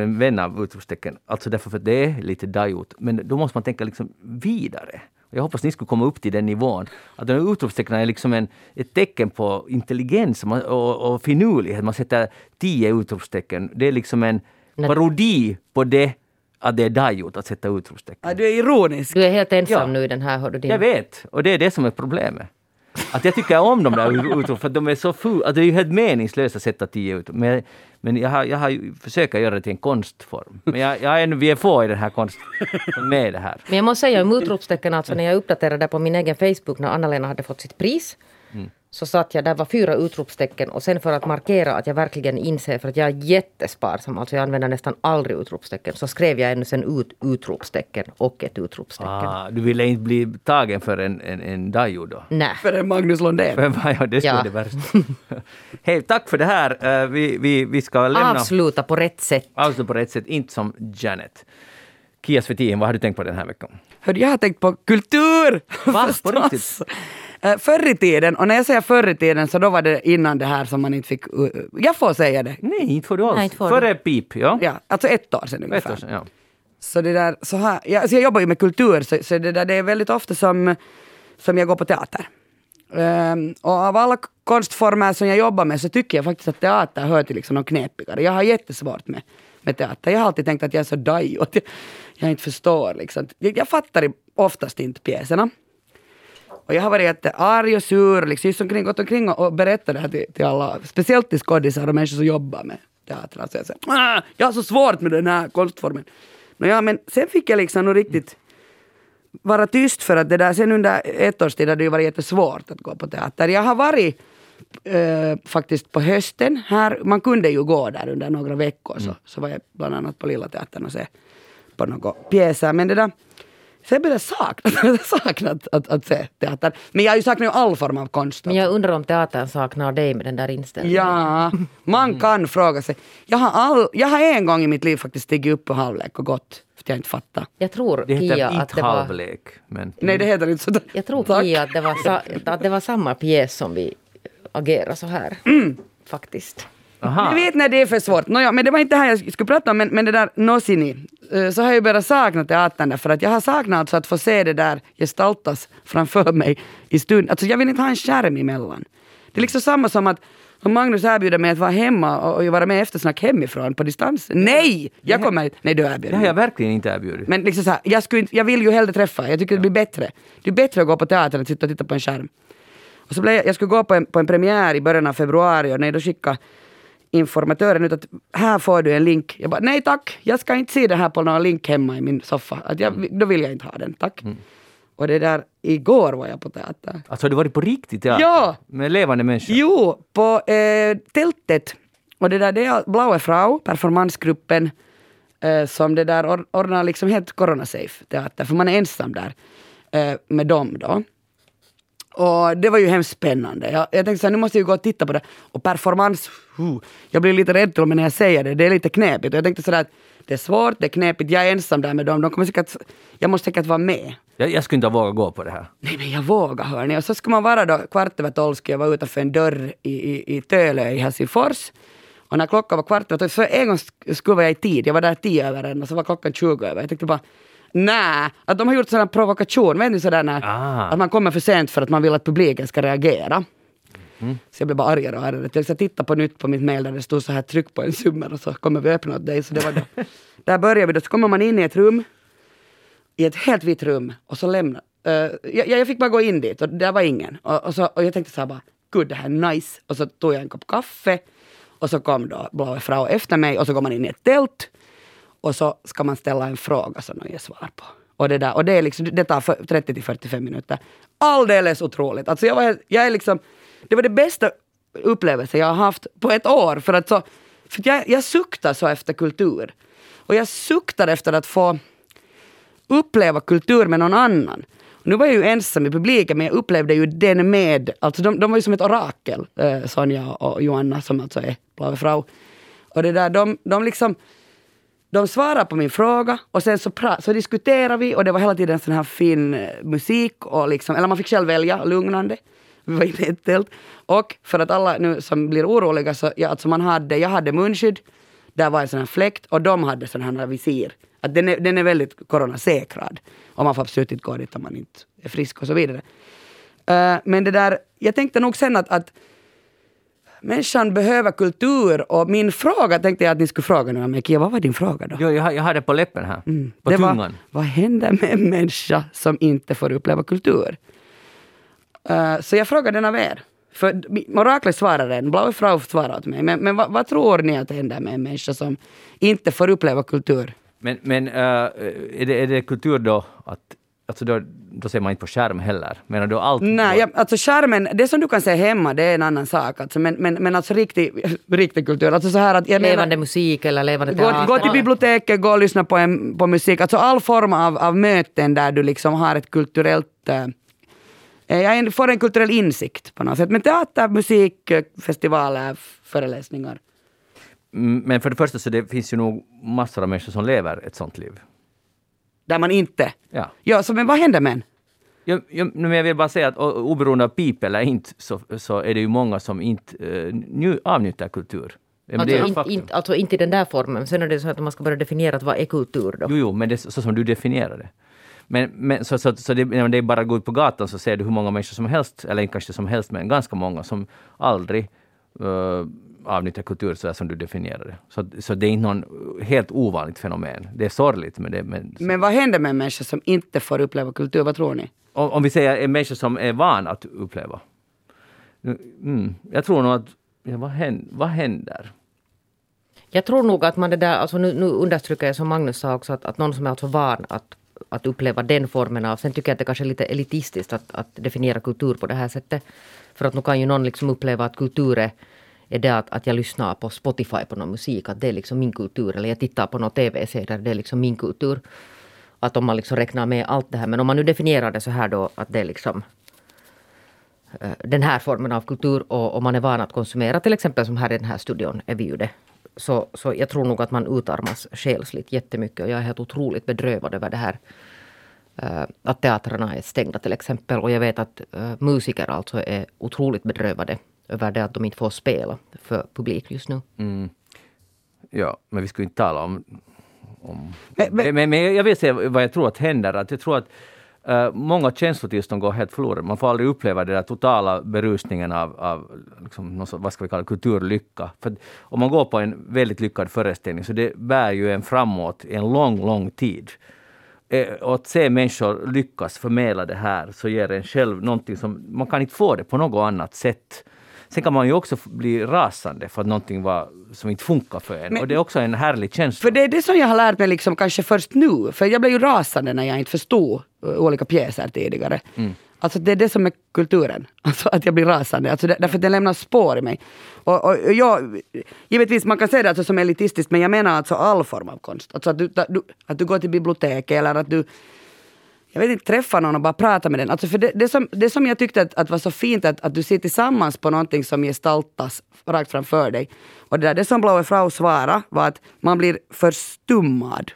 en vän av utropstecken, alltså därför för att det är lite dajot, men då måste man tänka liksom vidare. Jag hoppas ni skulle komma upp till den nivån. Att de här utropstecknen är liksom en, ett tecken på intelligens och, och, finurlighet. Man sätter tio utropstecken. Det är liksom en Nej. parodi på det att det är dajot att sätta utropstecken. Ja, du är ironisk. Du är helt ensam Ja. nu i den här, hör du din... Jag vet, och det är det som är problemet. Att jag tycker om de där utrop för de är så fula. Alltså det är ju helt meningslöst att sätta tio utrop. Men, men jag har, jag har försökt göra det till en konstform. Men jag, jag är vi är få i den här konst med det här. Men jag måste säga om utropstecken, alltså när jag uppdaterade på min egen Facebook när Anna-Lena hade fått sitt pris. Så satt jag, där var fyra utropstecken och sen för att markera att jag verkligen inser, för att jag är jättesparsam, alltså jag använder nästan aldrig utropstecken, så skrev jag ännu sen ut utropstecken och ett utropstecken. Ah, du ville inte bli tagen för en, en, en dajo då? Nej. För en Magnus Lundén. För ja, det skulle Ja. det värsta. Hej, tack för det här. Eh, Vi, vi, vi ska lämna... Avsluta på rätt sätt. Avsluta på rätt sätt, inte som Janet. Kia Svetin, vad har du tänkt på den här veckan? Hörde, jag har tänkt på kultur! Va? På riktigt? Eh, Förr i tiden, och när jag säger förr i tiden så då var det innan det här som man inte fick... uh, jag får säga det. Nej, inte får du alls. Nej, inte får du. Före pip, ja. Ja, alltså ett år sedan Ett ungefär. år sedan, ja. Så det där, så här, ja, alltså jag jobbar ju med kultur, så, så det, där, det är väldigt ofta som, som jag går på teater. Ehm, och av alla konstformer som jag jobbar med så tycker jag faktiskt att teater hör till liksom de knepigare. Jag har jättesvårt med, med teater. Jag har alltid tänkt att jag är så dajo, att jag, jag inte förstår. Liksom. Jag, jag fattar oftast inte pjäserna. Och jag har varit jättearg och sur, liksom, just omkring, gått omkring och, och berättat det här till, till alla, speciellt till skådisar och människor som jobbar med teater. Alltså jag, säger, "Ah, jag har så svårt med den här konstformen. Nå ja, men sen fick jag liksom nog riktigt vara tyst för att det där, sen under ett års tid hade det ju varit jättesvårt att gå på teater. Jag har varit eh, faktiskt på hösten här, man kunde ju gå där under några veckor så, så var jag bland annat på Lilla Teatern och se på några pjäser. Men det där, började jag sakna, jag sakna att, att, att se teater. Men jag har ju all form av konst. Men jag undrar om teatern saknar dig med den där inställningen. Ja, man kan fråga sig. Jag har, all, jag har en gång i mitt liv faktiskt stigit upp på halvlek och gått för att jag inte fattar. Jag tror, Det heter Kia, att inte det var... halvlek, men... Nej, det heter inte så. Jag tror Tack. Kia, att det, var sa, att det var samma pjäs som vi agerade så här. Faktiskt. Aha. Ni vet när det är för svårt. Nåja, men det var inte det här jag skulle prata om, men, men det där Nosini, eh, så har jag ju börjat sakna teatern där, för att jag har saknat alltså att få se det där gestaltas framför mig i stund. Alltså jag vill inte ha en skärm emellan. Det är liksom samma som att om Magnus erbjuder mig att vara hemma och, och vara med i eftersnack hemifrån på distans. Nej! Jag kommer inte. Nej, du Det erbjuder har jag verkligen inte erbjudit. Men liksom så här, jag, skulle inte, jag vill ju hellre träffa Jag tycker det blir bättre. Det är bättre att gå på teatern än att sitta och titta på en skärm. Och så blev jag, jag skulle gå på en, på en premiär i början av februari och nej, då skickade informatören ut att här får du en link. Jag bara nej tack, jag ska inte se det här på någon link hemma i min soffa. Att jag, då vill jag inte ha den, tack. Och det där, igår var jag på teater. Alltså har du varit på riktigt teater? Ja! Med levande människor? Jo, på eh, tältet. Och det där, det är Blaue Frau, performansgruppen, eh, som det där or- ordnar liksom helt coronasafe teater, för man är ensam där eh, med dem då. Och det var ju hemskt spännande. Jag, jag tänkte så här, nu måste jag ju gå och titta på det. Och performance, huh, jag blir lite rädd till och med när jag säger det, det är lite knepigt. Och jag tänkte sådär att det är svårt, det är knepigt, jag är ensam där med dem, de kommer säkert, jag måste säkert vara med. Jag, jag skulle inte ha vågat gå på det här. Nej men jag vågar hörni. Och så ska man vara då kvart över tolv ska jag vara utanför en dörr i, i, i Tölö i Helsingfors. Och när klockan var kvart över tolv, så en gång sk- skulle jag i tid, jag var där tio över en och så var klockan 20 över. Jag tänkte bara Nej, att de har gjort här provokation, vet ni sådär när Ah. att man kommer för sent för att man vill att publiken ska reagera. Så jag blev bara argare och argare. Jag tittade på nytt på mitt mail där det stod så här tryck på en summa och så kommer vi öppna åt dig. Så det var då. där börjar vi då, så kommer man in i ett rum i ett helt vitt rum och så lämna. Uh, jag, jag fick bara gå in dit och där var ingen. Och, och, så, och jag tänkte så här bara, gud det här är nice. Och så tog jag en kopp kaffe och så kom då Blaue Frau efter mig och så går man in i ett tält och så ska man ställa en fråga som de ger svar på. Och det, där, och det, är liksom, det tar 30 till 45 minuter. Alldeles otroligt. Alltså jag, var, jag är liksom, det var det bästa upplevelsen jag har haft på ett år. För att, så, för att jag, jag suktar så efter kultur. Och jag suktar efter att få uppleva kultur med någon annan. Nu var jag ju ensam i publiken men jag upplevde ju den med, alltså de, de var ju som ett orakel, eh, Sonja och Joanna som alltså är Blaue Frau. Och det där, de, de liksom, de svarade på min fråga och sen så, så diskuterade vi och det var hela tiden sån här fin eh, musik och liksom, eller man fick själv välja, lugnande. Vi var inne i ett tält. Och för att alla nu som blir oroliga så, ja, alltså man hade, jag hade munskydd, där var en sån här fläkt och de hade sån här visir. Att den, är, den är väldigt coronasäkrad. Och man får absolut inte gå dit om man inte är frisk och så vidare. Uh, men det där, jag tänkte nog sen att, att människan behöver kultur och min fråga tänkte jag att ni skulle fråga nu mig. Kia, vad var din fråga då? Jo, jag, jag har det på läppen här. På Mm. det var, tungan. vad händer med en människa som inte får uppleva kultur? Eh, så jag frågar den av er. För oraklet svarar en, Blaue Frau svarar åt mig. Men, men vad, vad tror ni att händer med en människa som inte får uppleva kultur? Men, men äh, är, det, är det kultur då att Alltså då, då ser man inte på skärm heller. Menar du allt? Nej, jag, alltså skärmen, det som du kan se hemma det är en annan sak. Alltså, men, men, men alltså riktig, riktig kultur. Alltså så här att jag Levande menar, musik eller levande gå, teater. gå till biblioteket, gå och lyssna på, en, på musik. Alltså all form av, av möten där du liksom har ett kulturellt... Eh, jag får en kulturell insikt på något sätt. Men teater, musik, eh, festivaler, föreläsningar. Men för det första så det finns ju nog massor av människor som lever ett sånt liv. Där man inte... Ja. Ja, så men vad händer med en? Jag, jag, men jag vill bara säga att oberoende av pip eller inte så, så är det ju många som inte uh, nju, avnjuter kultur. Men det är Alltså, in, in, alltså inte i den där formen. Sen är det så att man ska börja definiera att vad är kultur då? Jo, jo, men det är så som du definierar det. Men, men så, så, så det, när det är bara att gå ut på gatan så ser du hur många människor som helst, eller inte kanske som helst, men ganska många som aldrig uh, avnyttjar kultur så som du definierar det. Så, så det är inte någon helt ovanligt fenomen. Det är sorgligt, men det... Men, Men vad händer med en människa som inte får uppleva kultur? Vad tror ni? om, om vi säger en människa som är van att uppleva. Mm, jag tror nog att... Ja, vad, händer, vad händer? Jag tror nog att man det där, alltså nu, nu understryker jag som Magnus sa också att, att någon som är alltså van att, att uppleva den formen av, sen tycker jag att det kanske är lite elitistiskt att, att definiera kultur på det här sättet. För att nu kan ju någon liksom uppleva att kultur är, är det att, att jag lyssnar på Spotify på någon musik, att det är liksom min kultur. Eller jag tittar på någon tv-serie, det är liksom min kultur. Att om man liksom räknar med allt det här. Men om man nu definierar det så här då att det är liksom eh, den här formen av kultur och, om man är van att konsumera, till exempel som här i den här studion är vi ju det. Så, så jag tror nog att man utarmas själsligt jättemycket och jag är helt otroligt bedrövad över det här. Eh, att teatrarna är stängda till exempel och jag vet att eh, musiker alltså är otroligt bedrövade över det att de inte får spela för publik just nu. Ja, men vi skulle inte tala om... om Men- men- men, men, jag vill säga vad jag tror att händer. Att jag tror att eh, många känslotillstånd går helt förlorade. Man får aldrig uppleva den där totala berusningen av, av liksom, vad ska vi kalla kulturlycka. För om man går på en väldigt lyckad föreställning så det bär ju en framåt i en lång, lång tid. Eh, och att se människor lyckas förmedla det här så ger en själv någonting som man kan inte få det på något annat sätt. Sen kan man ju också bli rasande för att någonting var, som inte funkar för en. Men- och det är också en härlig känsla. För det är det som jag har lärt mig liksom kanske först nu. För jag blev ju rasande när jag inte förstod uh, olika pjäser tidigare. Alltså det är det som är kulturen. Alltså att jag blir rasande. Alltså det, därför att det lämnar spår i mig. Och, och, och jag, givetvis man kan säga det alltså som elitistiskt men jag menar alltså all form av konst. Alltså att du, att du går till biblioteket eller att du jag vet inte, träffa någon och bara prata med den. Alltså för det, det, som, det som jag tyckte att, att var så fint att, att du ser tillsammans på någonting som gestaltas rakt framför dig. Och det, där, det som Blaue Frau svarade var att man blir förstummad.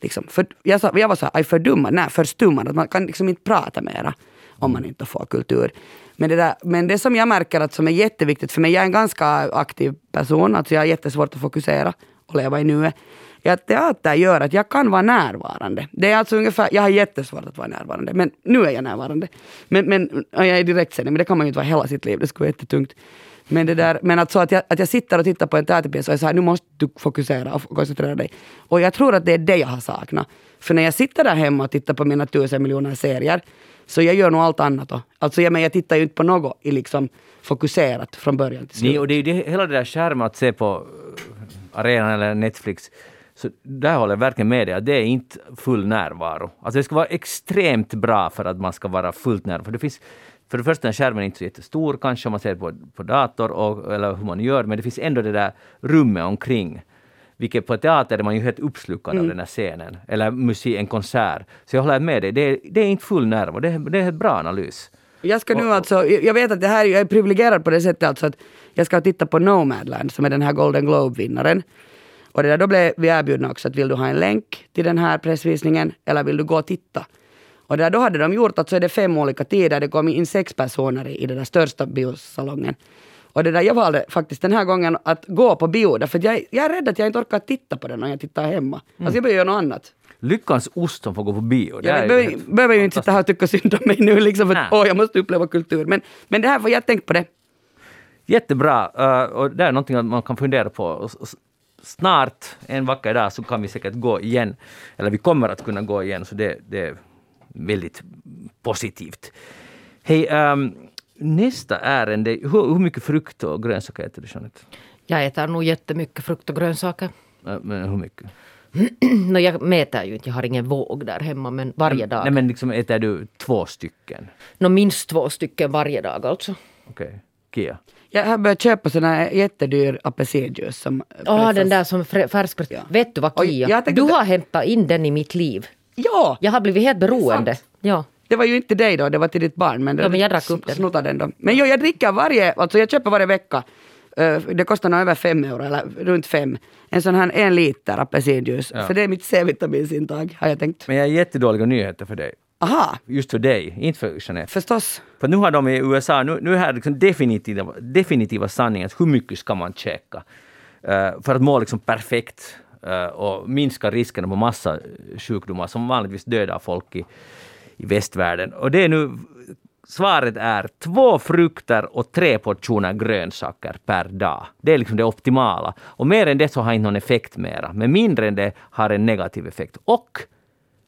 Liksom, för, jag, sa, jag var så här, fördummad, nej förstummad, att man kan liksom inte prata mera om man inte får kultur. Men det, där, men det som jag märker att som är jätteviktigt för mig, jag är en ganska aktiv person, alltså jag har jättesvårt att fokusera och leva i nuet är att teater gör att jag kan vara närvarande. Det är alltså ungefär, jag har jättesvårt att vara närvarande, men nu är jag närvarande. Men, men jag är direktsändning, men det kan man ju inte vara hela sitt liv, det skulle vara jättetungt. Men, det där, men att, så att, jag, att jag sitter och tittar på en teaterpjäs och så här, nu måste du fokusera och koncentrera dig. Och jag tror att det är det jag har saknat. För när jag sitter där hemma och tittar på mina tusen miljoner serier, så jag gör nog allt annat då. Alltså jag, men jag tittar ju inte på något i liksom fokuserat från början till slut. Nej, och det är ju det, hela det där skärmen att se på eh, arenan eller Netflix. Så där håller jag verkligen med dig, att det är inte full närvaro. Alltså det ska vara extremt bra för att man ska vara fullt närvarande. För det finns, för det första är skärmen inte så jättestor kanske om man ser på, på dator och, eller hur man gör, men det finns ändå det där rummet omkring. Vilket på teater är man ju helt uppslukad av den här scenen. Eller musik, en konsert. Så jag håller med dig, det är, det är inte full närvaro. Det är, det är en bra analys. Jag ska nu alltså, jag vet att det här, jag är privilegierad på det sättet alltså att jag ska titta på Nomadland som är den här Golden Globe-vinnaren. Och det där, då blev vi erbjudna också att vill du ha en länk till den här pressvisningen eller vill du gå och titta? Och där, då hade de gjort att så är det fem olika tider, det kom in sex personer i, i den där största biosalongen. Och det där, jag valde faktiskt den här gången att gå på bio, därför att jag, jag är rädd att jag inte orkar titta på den när jag tittar hemma. Alltså jag behöver göra något annat. Lyckans ost som får gå på bio. det Jag behöver, ju inte sitta här och tycka synd om mig nu liksom för att åh, jag måste uppleva kultur. Men, men det här, för jag tänkt på det. Jättebra. Uh, och det är någonting man kan fundera på. Snart, en vacker dag, så kan vi säkert gå igen. Eller vi kommer att kunna gå igen, så det, det är väldigt positivt. Hej, ehm, nästa ärende. Hur, hur mycket frukt och grönsaker äter du Jeanette? Jag äter nog jättemycket frukt och grönsaker. Äh, Men hur mycket? no, jag mäter ju inte, jag har ingen våg där hemma, men varje dag. Nej men liksom äter du två stycken? No, minst två stycken varje dag alltså. Okej. Kia? Jag har börjat köpa sån här jättedyr apelsinjuice som Ja, pressas. den där som fr- färskpress. Ja. Vet du vad Kia? Du att- har hämtat in den i mitt liv. Ja! Jag har blivit helt beroende. Ja. Det var ju inte dig då, det var till ditt barn. Men, Ja, men jag drack upp den. Den då. Men jo, jag dricker varje, alltså jag köper varje vecka. Eh, Det kostar nog över fem euro, eller runt fem. En sån här en liter apelsinjuice. Ja. För det är mitt C-vitaminsintag, har jag tänkt. Men jag har jättedåliga nyheter för dig. Aha, Just för dig, inte för Jeanette. förstås. För nu har de i USA, nu, nu är här liksom definitiva, definitiva sanningen, hur mycket ska man käka? Eh, för att må liksom perfekt eh, och minska riskerna på massa sjukdomar som vanligtvis dödar folk i, i västvärlden. Och det är nu, svaret är två frukter och tre portioner grönsaker per dag. Det är liksom det optimala. Och mer än det så har inte någon effekt mera. Men mindre än det har en negativ effekt. Och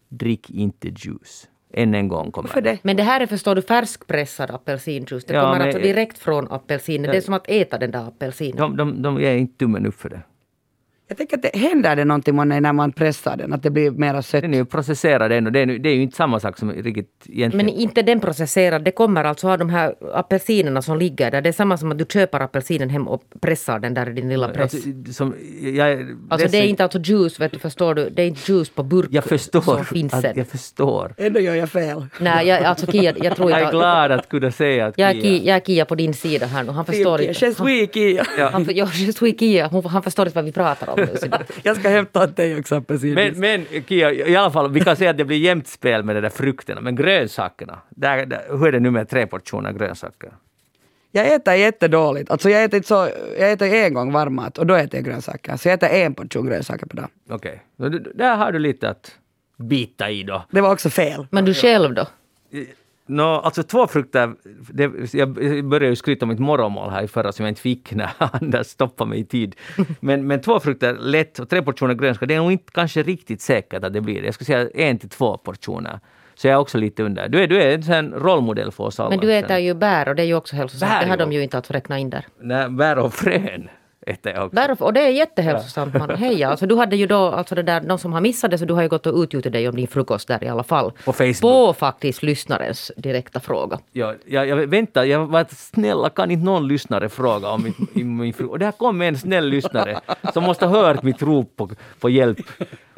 drick inte juice. Än en gång kommer För det. Men det här är förstår du färskpressad apelsinjuice. Det Ja, kommer men- alltså direkt från apelsinen. Det är Ja. som att äta den där apelsinen. De, de, de ger inte tummen upp för det. Jag tänker att det händer det någonting månne när man pressar den, att det blir mera sött. Den är ju processerad ändå. Det är, nu- det är ju inte samma sak som riktigt egentligen. Men inte den processerad, det kommer alltså av de här apelsinerna som ligger där. Det är samma som att du köper apelsinen hem och pressar den där i din lilla press. Alltså, som, jag, Alltså det är inte alltså juice, vet du, förstår du? Det är inte juice på burk Jag förstår. som finns att, jag förstår. Ändå gör jag fel. Nej, jag, alltså Kia, jag tror Jag är inte... glad att kunna säga att Jag är, Kia- Kia, jag är Kia på din sida här nu. Han förstår Je inte. Han, suis Kia. han, ja, je suis Kia. Han förstår inte vad vi pratar om Jag ska hämta åt dig också apelsinjuice. Men, men Kia, i alla fall, vi kan säga att det blir jämnt spel med de där frukterna. Men grönsakerna, där, där, hur är det nu med tre portioner grönsaker? Jag äter jättedåligt. Alltså jag äter, så, jag äter en gång varmmat och då äter jag grönsaker. Så jag äter en portion grönsaker per dag. Okej, okay. där har du lite att bita i då. Det var också fel. Men du själv då? Nå, alltså två frukter, det, jag började ju skryta om mitt morgonmål här i förra som jag inte fick när Anders stoppade mig i tid. Men, men två frukter lätt och tre portioner grönsaker, det är nog inte kanske riktigt säkert att det blir det. Jag skulle säga en till två portioner. Så jag är också lite under. Du är, du är en rollmodell för oss alla. Men du äter ju bär och det är ju också hälsosamt. Bär Det har de ju inte att räkna in där. Nej, bär och frön äter jag också. Bär och, det är jättehälsosamt. Man. Hej, alltså, du hade ju då, alltså det där, de som har missat det, så du har ju gått och utgjutit dig om din frukost där i alla fall. På Facebook. På faktiskt lyssnarens direkta fråga. Ja, jag, jag väntar, jag var snälla kan inte någon lyssnare fråga om i min fru... Och där kom en snäll lyssnare som måste ha hört mitt rop på, på hjälp.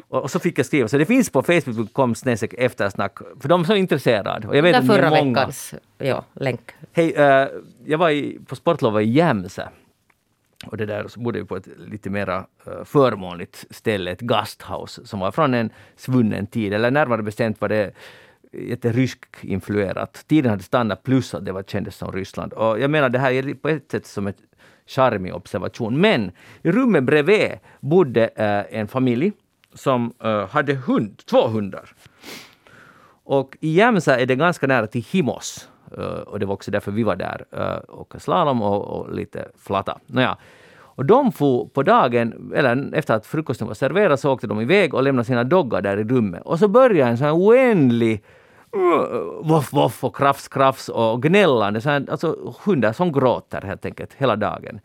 Och, så fick jag skriva. Så det finns på facebook.com eftersnack för de som är intresserade. Och jag vet är förra veckans ja, länk. Hej, eh, jag var i, på sportlov i Jämse. Och det där så bodde vi på ett lite mera eh, förmånligt ställe, ett gasthouse som var från en svunnen tid, eller närmare bestämt var det jätterysk-influerat. Tiden hade stannat plus att det var, kändes som Ryssland. Och jag menar det här är på ett sätt som en charmig observation. Men i rummet bredvid bodde eh, en familj som eh, hade hund, två hundar. Och i Jämsa är det ganska nära till Himos. Uh, och det var också därför vi var där uh, och slalom och, och lite flata. Nåja. Och de får på dagen, eller efter att frukosten var serverad, så åkte de iväg och lämnade sina doggar där i rummet. Och så började en sån här oändlig uh, voff, voff och krafs, krafs och gnällande. Så här, alltså hundar som gråter helt enkelt hela dagen.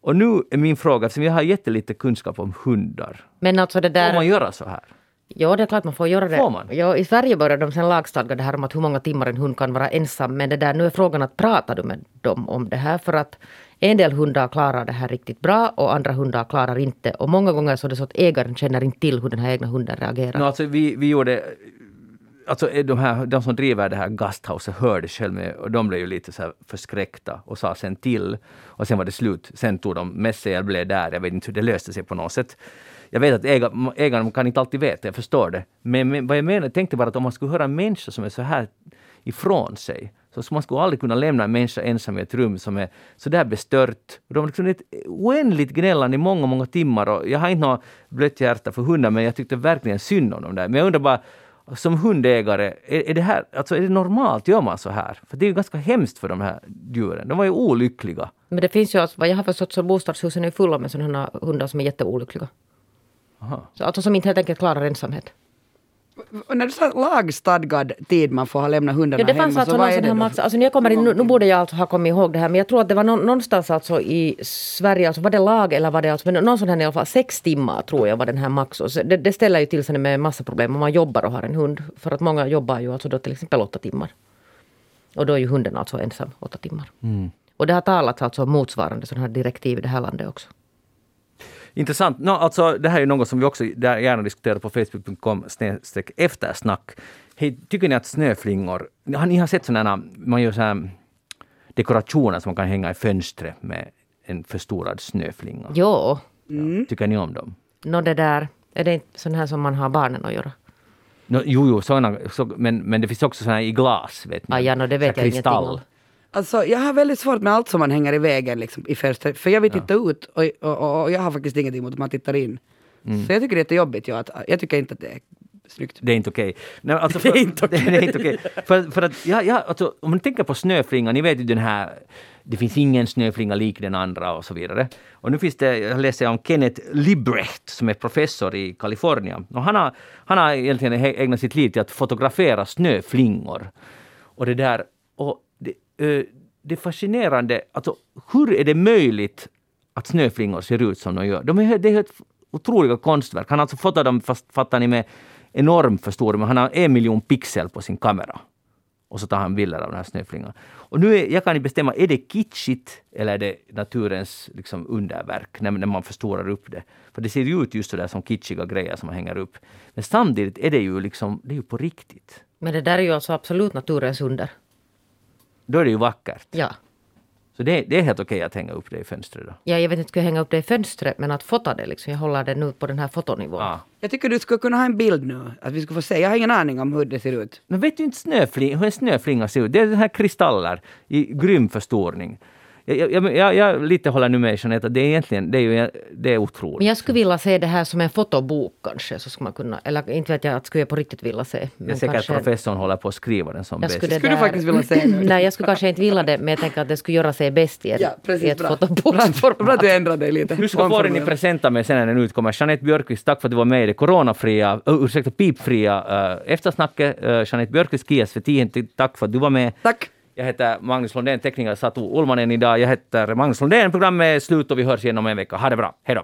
Och nu är min fråga, eftersom jag har jättelite kunskap om hundar. Men alltså det Får där... man göra så här? Ja, det är klart man får göra det. Får man? Ja, I Sverige började de sen lagstadga det här om att hur många timmar en hund kan vara ensam. Men det där, nu är frågan att pratar du med dem om det här? För att en del hundar klarar det här riktigt bra och andra hundar klarar inte. Och många gånger så är det så att ägaren känner inte till hur den här egna hunden reagerar. No, alltså, vi, vi gjorde... Alltså eh, de, här, de som driver det här gasthuset hörde själv med och de blev ju lite så här förskräckta och sa sen till. Och sen var det slut. Sen tog de med sig, jag blev där. Jag vet inte hur det löste sig på något sätt. Jag vet att ägaren kan inte alltid veta, jag förstår det. Men, men vad jag menar, jag tänkte bara att om man skulle höra en människa som är så här ifrån sig, så man skulle aldrig kunna lämna en människa ensam i ett rum som är så där bestört. De har liksom ett oändligt gnällande i många, många timmar och jag har inte något blött hjärta för hundar, men jag tyckte verkligen synd om dem där. Men jag undrar bara, som hundägare, är, är, det här, alltså är det normalt? Gör man så här? För det är ju ganska hemskt för de här djuren. De var ju olyckliga. Men det finns ju, alltså, vad jag har förstått så bostadshusen är fulla med sådana hundar som är jätteolyckliga. Aha. Så, alltså som inte helt enkelt klarar ensamhet. Och när du sa lagstadgad tid man får ha lämnat hundarna Ja, det hemma, fanns alltså så någon vad är det här då? max, alltså jag kommer in, nu, nu borde jag alltså ha kommit ihåg det här, men jag tror att det var nå- någonstans alltså i Sverige, alltså var det lag eller var det alltså, men någon sån här i alla fall, sex timmar tror jag var den här max. Och så det, det ställer ju till sig med en massa problem om man jobbar och har en hund. För att många jobbar ju alltså då till exempel åtta timmar. Och då är ju hunden alltså ensam åtta timmar. Och det har talats alltså om motsvarande sådana här direktiv i det här landet också. Intressant. No, alltså, det här är något som vi också gärna diskuterar på facebook.com eftersnack. Hej, tycker ni att snöflingor, har ni har sett sådana, man gör sådana dekorationer som man kan hänga i fönstret med en förstorad snöflinga. Jo, Mm. Tycker ni om dem? nå det där, är det inte sån här som man har barnen att göra? No, jo, jo, såna, så, men, men det finns också sådana i glas. Vet ni? Ah, ja, no, det vet jag ingenting om. Alltså, jag har väldigt svårt med allt som man hänger i vägen liksom, i fönstret. För jag vill titta ut och, och, och, jag har faktiskt ingenting emot att man tittar in. Mm. Så jag tycker det är jättejobbigt. Ja, att, jag tycker inte att det är snyggt. Det är inte okej. Nej, alltså Det är inte okej. det är inte okej. För, för att, ja, ja, alltså, om man tänker på snöflingan, ni vet ju den här, det finns ingen snöflinga lik den andra och så vidare. Och nu finns det, jag läser om Kenneth Librecht som är professor i Kalifornien. Och han, har, han har egentligen ägnat sitt liv till att fotografera snöflingor. Och det där, och Eh, det, är fascinerande, alltså hur är det möjligt att snöflingor ser ut som de gör? De är, det är helt otroliga konstverk. Han har alltså fotat dem, fast, fattar ni, med enorm förstoring. Han har en miljon pixel på sin kamera. Och så tar han bilder av den här snöflingan. Och nu är, jag kan inte bestämma, är det kitschigt eller är det naturens liksom, underverk när, när man förstorar upp det? För det ser ju ut just sådär som kitschiga grejer som man hänger upp. Men samtidigt är det ju liksom, det är ju på riktigt. Men det där är ju alltså absolut naturens under. Då är det ju vackert. Ja. Så det, det är helt okej att hänga upp det i fönstret då. Ja, jag vet inte, ska jag hänga upp det i fönstret, men att fota det liksom. Jag håller det nu på den här fotonivån. Ja. Jag tycker du skulle kunna ha en bild nu. Att vi skulle få se. Jag har ingen aning om hur det ser ut. Men vet du inte snöfling, hur en snöflinga ser ut? Det är den här kristaller i grym förstoring. Jag, jag, jag, jag, jag lite håller nu med Jeanette att det är egentligen det är, ju, det är otroligt. Men jag skulle vilja se det här som en fotobok kanske. Så skulle man kunna, eller inte vet jag, att skulle jag på riktigt vilja se. det är säkert kanske- professorn håller på att skriva den som jag bäst. skulle, det Skulle du faktiskt vilja se? Nej, jag skulle kanske inte vilja det, men jag tänker att det skulle göra sig bäst i, en, Ja, precis. i ett fotoboksformat. bra att du ändrade dig lite. Du ska få den i present av mig sen när den utkommer. Jeanette Björkqvist, tack för att du var med i det coronafria, uh, ursäkta, pipfria uh, eftersnacket. Uh, Jeanette Björkqvist, Kia Svetin, tack för att du var med. Tack. Jag heter Magnus Lundén, tekniker Satu Ulmanen idag. Jag heter Magnus Lundén. Programmet är slut och vi hörs igen om en vecka. Ha det bra. Hej då!